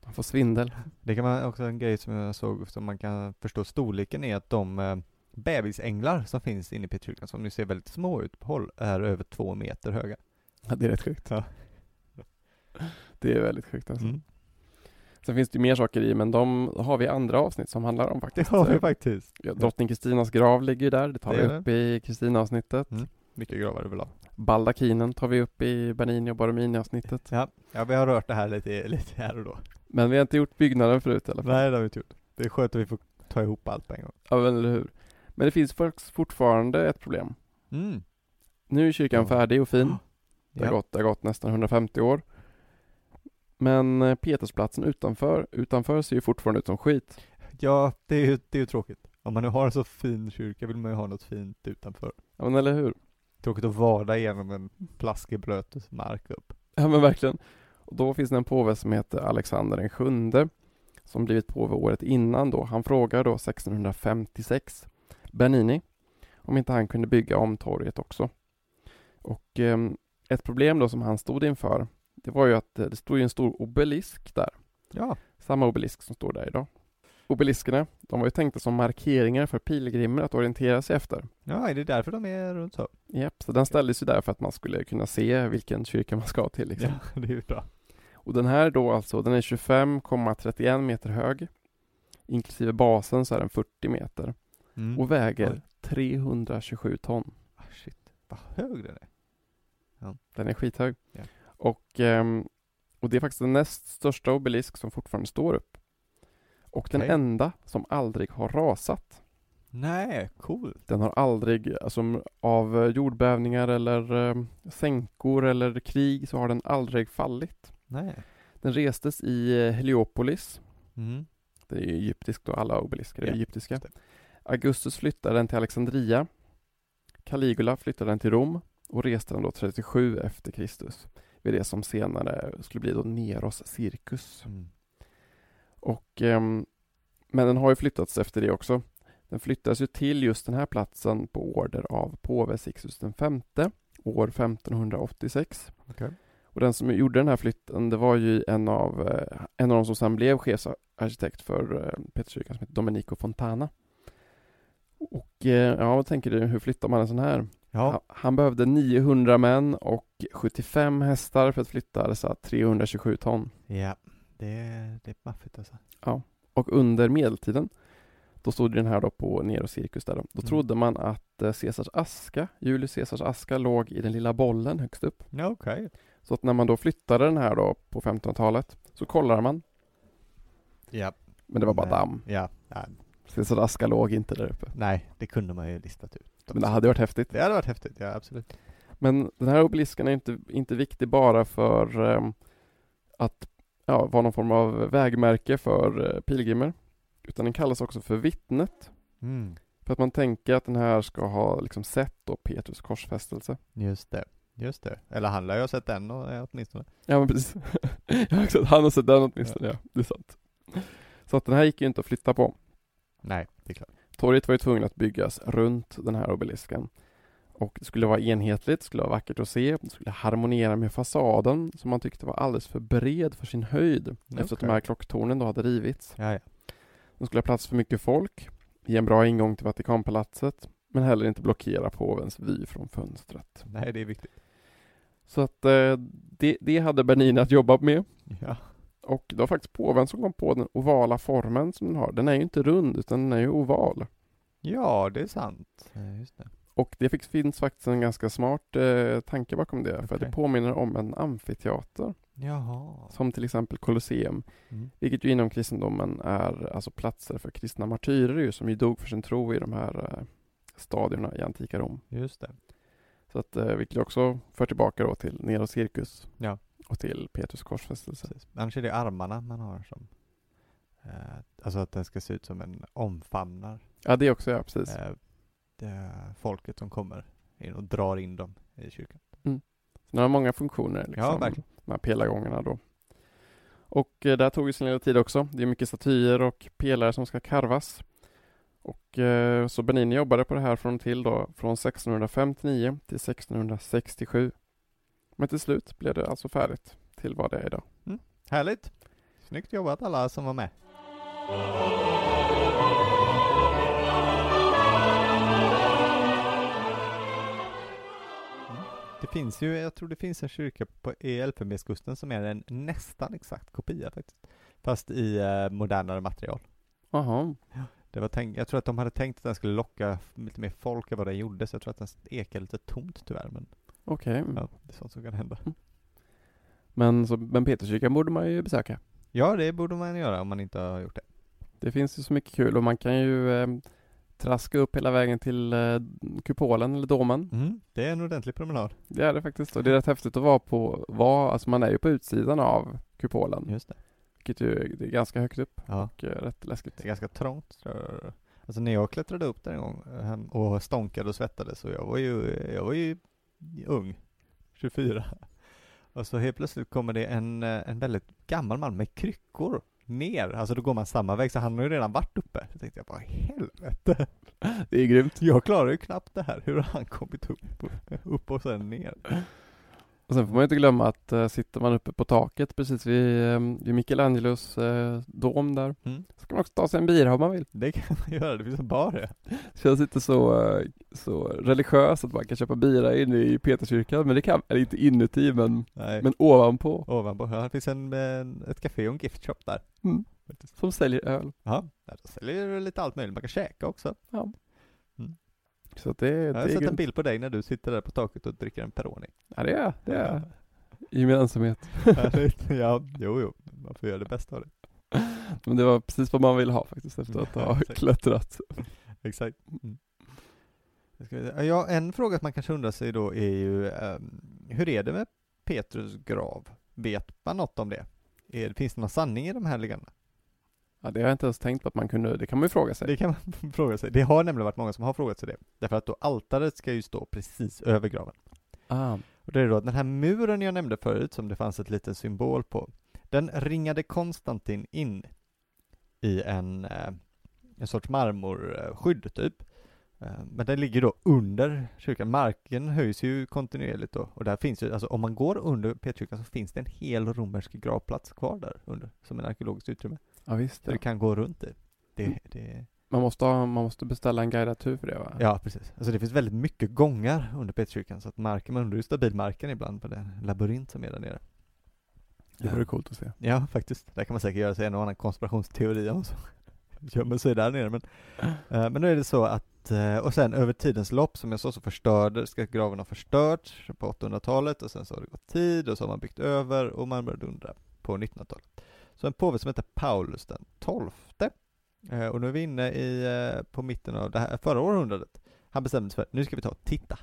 Speaker 2: Man får svindel. [laughs]
Speaker 1: Det kan vara också en grej som jag såg, som man kan förstå storleken är att de eh, bebisänglar som finns inne i Petrikyrkan, som nu ser väldigt små ut på håll, är över två meter höga.
Speaker 2: Ja, det är rätt sjukt.
Speaker 1: Ja.
Speaker 2: Det är väldigt sjukt alltså.
Speaker 1: Mm.
Speaker 2: Sen finns det ju mer saker i, men de har vi andra avsnitt som handlar om
Speaker 1: Det
Speaker 2: faktiskt.
Speaker 1: har vi faktiskt.
Speaker 2: Ja, Drottning Kristinas grav ligger ju där, det tar
Speaker 1: Det
Speaker 2: vi upp i Kristina-avsnittet.
Speaker 1: Mm. Mycket gravar överlag.
Speaker 2: Baldakinen tar vi upp i Bernini och Borromini-avsnittet.
Speaker 1: Ja. ja, vi har rört det här lite, lite här och då.
Speaker 2: Men vi har inte gjort byggnaden förut i alla fall.
Speaker 1: Nej, det har vi inte gjort. Det är skönt att vi får ta ihop allt på en gång.
Speaker 2: Ja, men eller hur. Men det finns fortfarande ett problem.
Speaker 1: Mm.
Speaker 2: Nu är kyrkan
Speaker 1: Ja.
Speaker 2: färdig och fin. [gasps] Det har,
Speaker 1: Ja.
Speaker 2: gått, det har gått nästan 150 år. Men eh, Petersplatsen utanför, utanför ser ju fortfarande ut som skit.
Speaker 1: ja, det är ju, det är ju tråkigt. Om man nu har en så fin kyrka vill man ju ha något fint utanför.
Speaker 2: Ja men eller hur?
Speaker 1: Tråkigt att vada igenom en plaskig blöt mark upp.
Speaker 2: Ja men verkligen. Och då finns det en påve som heter Alexander den sjunde som blivit påve året innan då. Han frågar då 1656 Bernini om inte han kunde bygga om torget också. Och ehm, ett problem då som han stod inför det var ju att eh, det stod ju en stor obelisk där.
Speaker 1: Ja,
Speaker 2: Samma obelisk som står där idag. Obeliskerna, de var ju tänkta som markeringar för pilgrimer att orientera sig efter.
Speaker 1: ja, är det därför de är runt så?
Speaker 2: Japp, så den ställdes ju där för att man skulle kunna se vilken kyrka man ska till liksom.
Speaker 1: Ja, [laughs] det är ju bra.
Speaker 2: Och den här då alltså, den är 25,31 meter hög. Inklusive basen så är den 40 meter
Speaker 1: Mm.
Speaker 2: och väger
Speaker 1: Oj.
Speaker 2: 327 ton.
Speaker 1: Ah, shit, vad hög den är.
Speaker 2: Den är skithög.
Speaker 1: Ja.
Speaker 2: Och, ehm, och det är faktiskt den näst största obelisk som fortfarande står upp. Och den
Speaker 1: Okej.
Speaker 2: enda som aldrig har rasat.
Speaker 1: Nej, cool.
Speaker 2: Den har aldrig, alltså av eh, jordbävningar eller eh, sänkor eller krig så har den aldrig fallit.
Speaker 1: Nej.
Speaker 2: Den restes i eh, Heliopolis.
Speaker 1: Mm.
Speaker 2: Det är egyptiskt då, alla obelisker är
Speaker 1: Ja,
Speaker 2: egyptiska. Augustus flyttade den till Alexandria. Caligula flyttade den till Rom och reste den då 37 efter Kristus. Vid det som senare skulle bli då Neros cirkus.
Speaker 1: Mm.
Speaker 2: Och, ehm, men den har ju flyttats efter det också. Den flyttades ju till just den här platsen på order av påve Sixtus V år 1586.
Speaker 1: Okej.
Speaker 2: Och den som gjorde den här flytten det var ju en av, eh, en av de som sen blev chefsarkitekt för eh, Peterskyrkan som heter Domenico Fontana. Och eh, ja, vad tänker du, hur flyttar man en sån här?
Speaker 1: Ja,
Speaker 2: Han, behövde 900 män och 75 hästar för att flytta dessa 327 ton.
Speaker 1: ja. Det, är- det är maffigt alltså.
Speaker 2: Och under medeltiden, då stod den här då på Nero Cirkus där då. Då
Speaker 1: Mm.
Speaker 2: trodde man att eh, Caesars aska, Julius Caesars aska, låg i den lilla bollen högst upp.
Speaker 1: Ja, okej.
Speaker 2: Så att när man då flyttade den här då på 1500-talet så kollade man,
Speaker 1: Ja.
Speaker 2: men det var bara
Speaker 1: Nej.
Speaker 2: damm.
Speaker 1: Ja. ja.
Speaker 2: Caesars aska låg inte där uppe.
Speaker 1: Nej, det kunde man ju listat ut.
Speaker 2: Men det hade varit häftigt.
Speaker 1: Det hade varit häftigt, ja absolut.
Speaker 2: Men den här obelisken är inte, inte viktig bara för ehm, att ja, vara någon form av vägmärke för eh, pilgrimer. Utan den kallas också för vittnet.
Speaker 1: Mm.
Speaker 2: För att man tänker att den här ska ha liksom sett då Petrus korsfästelse.
Speaker 1: Just det. Just det. Eller han lär ju ha sett den och- eh, åtminstone.
Speaker 2: Ja men precis. [laughs] ja. Han har sett den åtminstone, ja. Det är sant. Så att den här gick ju inte att flytta på.
Speaker 1: Nej, det är klart.
Speaker 2: Torget var ju tvungen att byggas runt den här obelisken. Och det skulle vara enhetligt, det skulle vara vackert att se, det skulle harmoniera med fasaden som man tyckte var alldeles för bred för sin höjd efter att de här klocktornen då hade rivits.
Speaker 1: Ja, ja.
Speaker 2: De skulle ha plats för mycket folk, ge en bra ingång till Vatikanpalatset, men heller inte blockera påvens vy från fönstret.
Speaker 1: Nej, det är viktigt.
Speaker 2: Så att eh, det, det hade Bernini att jobba med.
Speaker 1: Ja.
Speaker 2: Och det var faktiskt påven som kom på den ovala formen som den har. Den är ju inte rund utan den är ju oval.
Speaker 1: Ja, det är sant. Ja, just det.
Speaker 2: Och det fick, finns faktiskt en ganska smart eh, tanke bakom det. För att det påminner om en amfiteater.
Speaker 1: Jaha.
Speaker 2: Som till exempel Colosseum,
Speaker 1: Mm.
Speaker 2: vilket ju inom kristendomen är alltså platser för kristna martyrer ju, som ju dog för sin tro i de här eh, stadierna i antika Rom.
Speaker 1: Just det.
Speaker 2: Så att, eh, vilket också för tillbaka då till Nero Circus
Speaker 1: Ja.
Speaker 2: Och till Petrus korsfästelse.
Speaker 1: Precis. Annars är det armarna man har som eh, Alltså att den ska se ut som en omfamnar
Speaker 2: Ja, det också, ja precis.
Speaker 1: eh, det folket som kommer in och drar in dem i kyrkan.
Speaker 2: Så den har många funktioner, liksom,
Speaker 1: Ja, verkligen.
Speaker 2: de här pelargångarna då. Och eh, där tog ju sin lilla tid också. Det är mycket statyer och pelare som ska karvas. Och eh, så Bernini jobbade på det här från till då, från 1659 till 1667. Men till slut blev det alltså färdigt till vad det är idag.
Speaker 1: Härligt! Snyggt jobbat alla som var med. Mm. Det finns ju, jag tror det finns en kyrka på, Elfenbenskusten som är en nästan exakt kopia faktiskt. Fast i eh, modernare material.
Speaker 2: Jaha,
Speaker 1: Det var jag tror att de hade tänkt att den skulle locka lite mer folk än vad den gjorde, så jag tror att den ekar lite tomt tyvärr, men
Speaker 2: okej.
Speaker 1: ja, det är sånt som kan hända.
Speaker 2: Men, så, men Peterskyrkan borde man ju besöka.
Speaker 1: Ja, det borde man göra om man inte har gjort det.
Speaker 2: Det finns ju så mycket kul och man kan ju eh, traska upp hela vägen till eh, kupolen eller domen.
Speaker 1: Det är en ordentlig promenad.
Speaker 2: Det är det faktiskt och det är rätt häftigt att vara på, vara, alltså man är ju på utsidan av kupolen.
Speaker 1: Just det.
Speaker 2: Vilket ju det är ganska högt upp
Speaker 1: Ja.
Speaker 2: och eh, rätt läskigt.
Speaker 1: Det är ganska trångt. tror jag. Alltså när jag klättrade upp där en gång ehm, och stånkade och svettades så jag var ju, jag var ju ung, 24. Och så helt plötsligt kommer det en, eh, en väldigt gammal man med kryckor ner, alltså då går man samma väg, så han har ju redan varit uppe. Så tänkte jag bara, helvete,
Speaker 2: Det är grymt.
Speaker 1: jag klarar ju knappt det här, hur har han kommit upp, upp och sen ner?
Speaker 2: Och sen får man ju inte glömma att uh, sitter man uppe på taket precis vid, um, vid Michelangelos uh, dom där
Speaker 1: Mm.
Speaker 2: så kan man också ta sig en bira om man vill.
Speaker 1: Det kan man [laughs] göra, det finns en bar det.
Speaker 2: Känns inte så, uh, så religiöst att man kan köpa bira inne i Peterskyrkan men det kan, eller inte inuti men,
Speaker 1: Nej.
Speaker 2: men ovanpå.
Speaker 1: Ovanpå, ja, det finns en, en, ett café och en gift shop där.
Speaker 2: Mm. Som säljer öl.
Speaker 1: Ja, de säljer lite allt möjligt, man kan käka också.
Speaker 2: Så det,
Speaker 1: Jag har sett en bild på dig när du sitter där på taket och dricker en Peroni.
Speaker 2: Ja det är det. Är. I min ensamhet.
Speaker 1: Ja, jo, jo, man får göra det bästa av det. [laughs]
Speaker 2: Men det var precis vad man ville ha faktiskt efter att ha [laughs] klättrat. [laughs]
Speaker 1: Exakt. Mm. Ja, en fråga som man kanske undrar sig då är ju, ehm, hur är det med Petrus grav? Vet man något om det? Är, finns det någon sanning i de här legenderna?
Speaker 2: Ja, det har jag inte ens tänkt på att man kunde, det kan man ju fråga sig.
Speaker 1: Det kan man [laughs] fråga sig. Det har nämligen varit många som har frågat sig det. Därför att då altaret ska ju stå precis över graven.
Speaker 2: Ah,
Speaker 1: Och det är då att den här muren jag nämnde förut, som det fanns ett litet symbol på, den ringade Konstantin in i en, eh, en sorts marmorskydd typ. Eh, Men den ligger då under kyrkan. Marken höjs ju kontinuerligt då. Och där finns ju, alltså om man går under Petrskyrkan så finns det en hel romersk gravplats kvar där under, som en arkeologiskt utrymme.
Speaker 2: ja visst.
Speaker 1: Så
Speaker 2: Ja.
Speaker 1: det kan gå runt i. Det,
Speaker 2: Mm.
Speaker 1: det,
Speaker 2: Man, måste ha, man måste beställa en guidad tur för det va?
Speaker 1: ja, precis. Alltså det finns väldigt mycket gångar under Petrskyrkan så att marken, man undrar ju stabilmarken ibland på den labyrint som är där nere.
Speaker 2: Det vore coolt att se.
Speaker 1: Ja, faktiskt. Där kan man säkert göra sig en och annan konspirationsteori om som [laughs] gömmer sig där nere. Men, eh, men nu är det så att, och sen över tidens lopp, som jag sa, så ska graven ha förstörts på 800-talet och sen så har det gått tid och så har man byggt över och man började undra på 1900-talet. Så en påve som heter Paulus den tolfte, eh, och nu är vi inne i, eh, på mitten av det här, förra århundradet, han bestämde sig för nu ska vi ta och titta.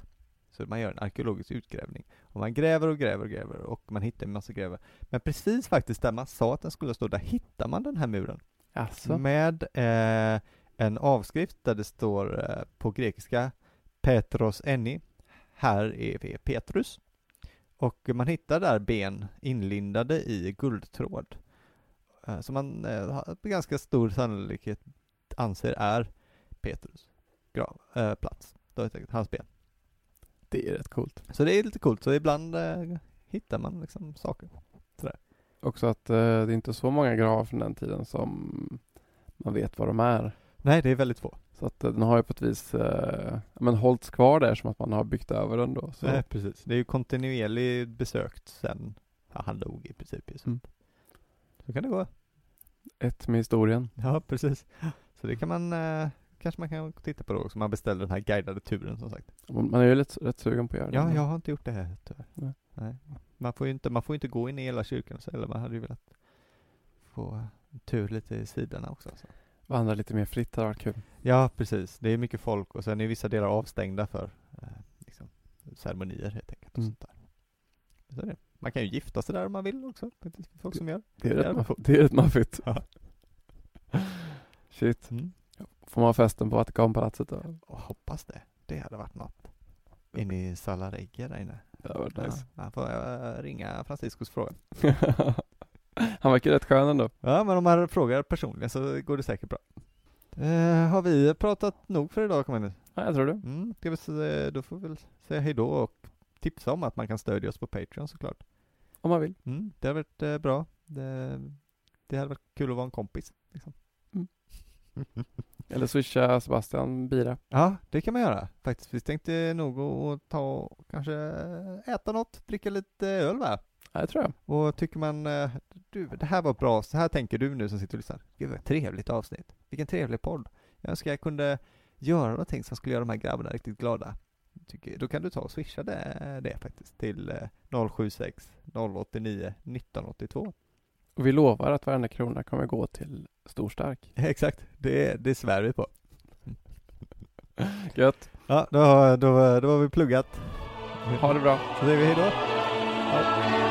Speaker 1: Så man gör en arkeologisk utgrävning. Och man gräver och gräver och gräver och man hittar en massa gräver. Men precis faktiskt där man sa att den skulle stå, där hittar man den här muren.
Speaker 2: Alltså.
Speaker 1: Med eh, en avskrift där det står eh, på grekiska Petros Enni. Här är vi Petrus. Och man hittar där ben inlindade i guldtråd. Eh, som man eh, med ganska stor sannolikhet anser är Petrus grav, eh, plats. Då helt enkelt, hans ben.
Speaker 2: Det är rätt coolt.
Speaker 1: Så det är lite coolt, så ibland eh, hittar man liksom saker.
Speaker 2: Också att eh, det är inte så många gravar från den tiden som man vet vad de är.
Speaker 1: Nej, det är väldigt få.
Speaker 2: Så att eh, den har ju på ett vis eh, ja, men hållits kvar där som att man har byggt över den då. Så.
Speaker 1: Nej, precis. Det är ju kontinuerligt besökt sen ja, han dog i princip. ju, Så,
Speaker 2: Mm.
Speaker 1: så kan det gå.
Speaker 2: Ett med historien.
Speaker 1: Ja, precis. Så det kan man, eh, kanske man kan titta på då också. Man beställer den här guidade turen som sagt.
Speaker 2: Man är ju rätt, rätt sugen på att göra det.
Speaker 1: Ja, jag har inte gjort det här tyvärr.
Speaker 2: Nej.
Speaker 1: Nej. Man får ju inte, man får inte gå in i hela kyrkan så, eller man hade ju velat få tur lite i sidorna också. Så.
Speaker 2: Vandra lite mer fritt hade varit kul.
Speaker 1: Ja, precis. Det är mycket folk och sen är vissa delar avstängda för eh, liksom, ceremonier helt enkelt. Och
Speaker 2: Mm.
Speaker 1: sånt där. Så det. Man kan ju gifta sig där om man vill också, faktiskt. Folk som gör.
Speaker 2: Det är
Speaker 1: Ja,
Speaker 2: rätt,
Speaker 1: man
Speaker 2: maff-
Speaker 1: får-
Speaker 2: det är rätt maffigt.
Speaker 1: Ja. [laughs]
Speaker 2: Shit.
Speaker 1: Mm.
Speaker 2: Får man festen på Vatikanpalatset då?
Speaker 1: Och hoppas det. Det hade varit något. In i Sala Regia där inne.
Speaker 2: Det hade varit
Speaker 1: Ja,
Speaker 2: nice.
Speaker 1: man får ringa Franciscos fråga. [laughs] [laughs]
Speaker 2: Han verkar rätt skön ändå.
Speaker 1: Ja, men om man frågar personligen så går det säkert bra. Eh, har vi pratat nog för idag, nu?
Speaker 2: Ja, jag tror det.
Speaker 1: Mm, ska vi då får vi väl säga hej då och tipsa om att man kan stödja oss på Patreon såklart.
Speaker 2: Om man vill.
Speaker 1: Mm, det har varit eh, bra. Det, det hade varit kul att vara en kompis. Liksom. [laughs]
Speaker 2: Eller swisha Sebastian bira.
Speaker 1: Ja, det kan man göra faktiskt. Vi tänkte nog att ta och kanske äta något, dricka lite öl va?
Speaker 2: Ja, det tror jag.
Speaker 1: Och tycker man, eh, du, det här var bra, så här tänker du nu som sitter och lyssnar. Gud vad trevligt avsnitt. Vilken trevlig podd. Jag önskar jag kunde göra någonting som skulle göra de här grabbarna riktigt glada. Tycker, då kan du ta och swisha det, det faktiskt till eh, 076 089 1982.
Speaker 2: Och vi lovar att varenda krona kommer gå till Storstark. [laughs]
Speaker 1: Exakt, det, det svär vi på. [laughs]
Speaker 2: Gött.
Speaker 1: Ja, då, då, då har vi pluggat.
Speaker 2: Ha det bra.
Speaker 1: Så säger vi hej då.
Speaker 2: Hej.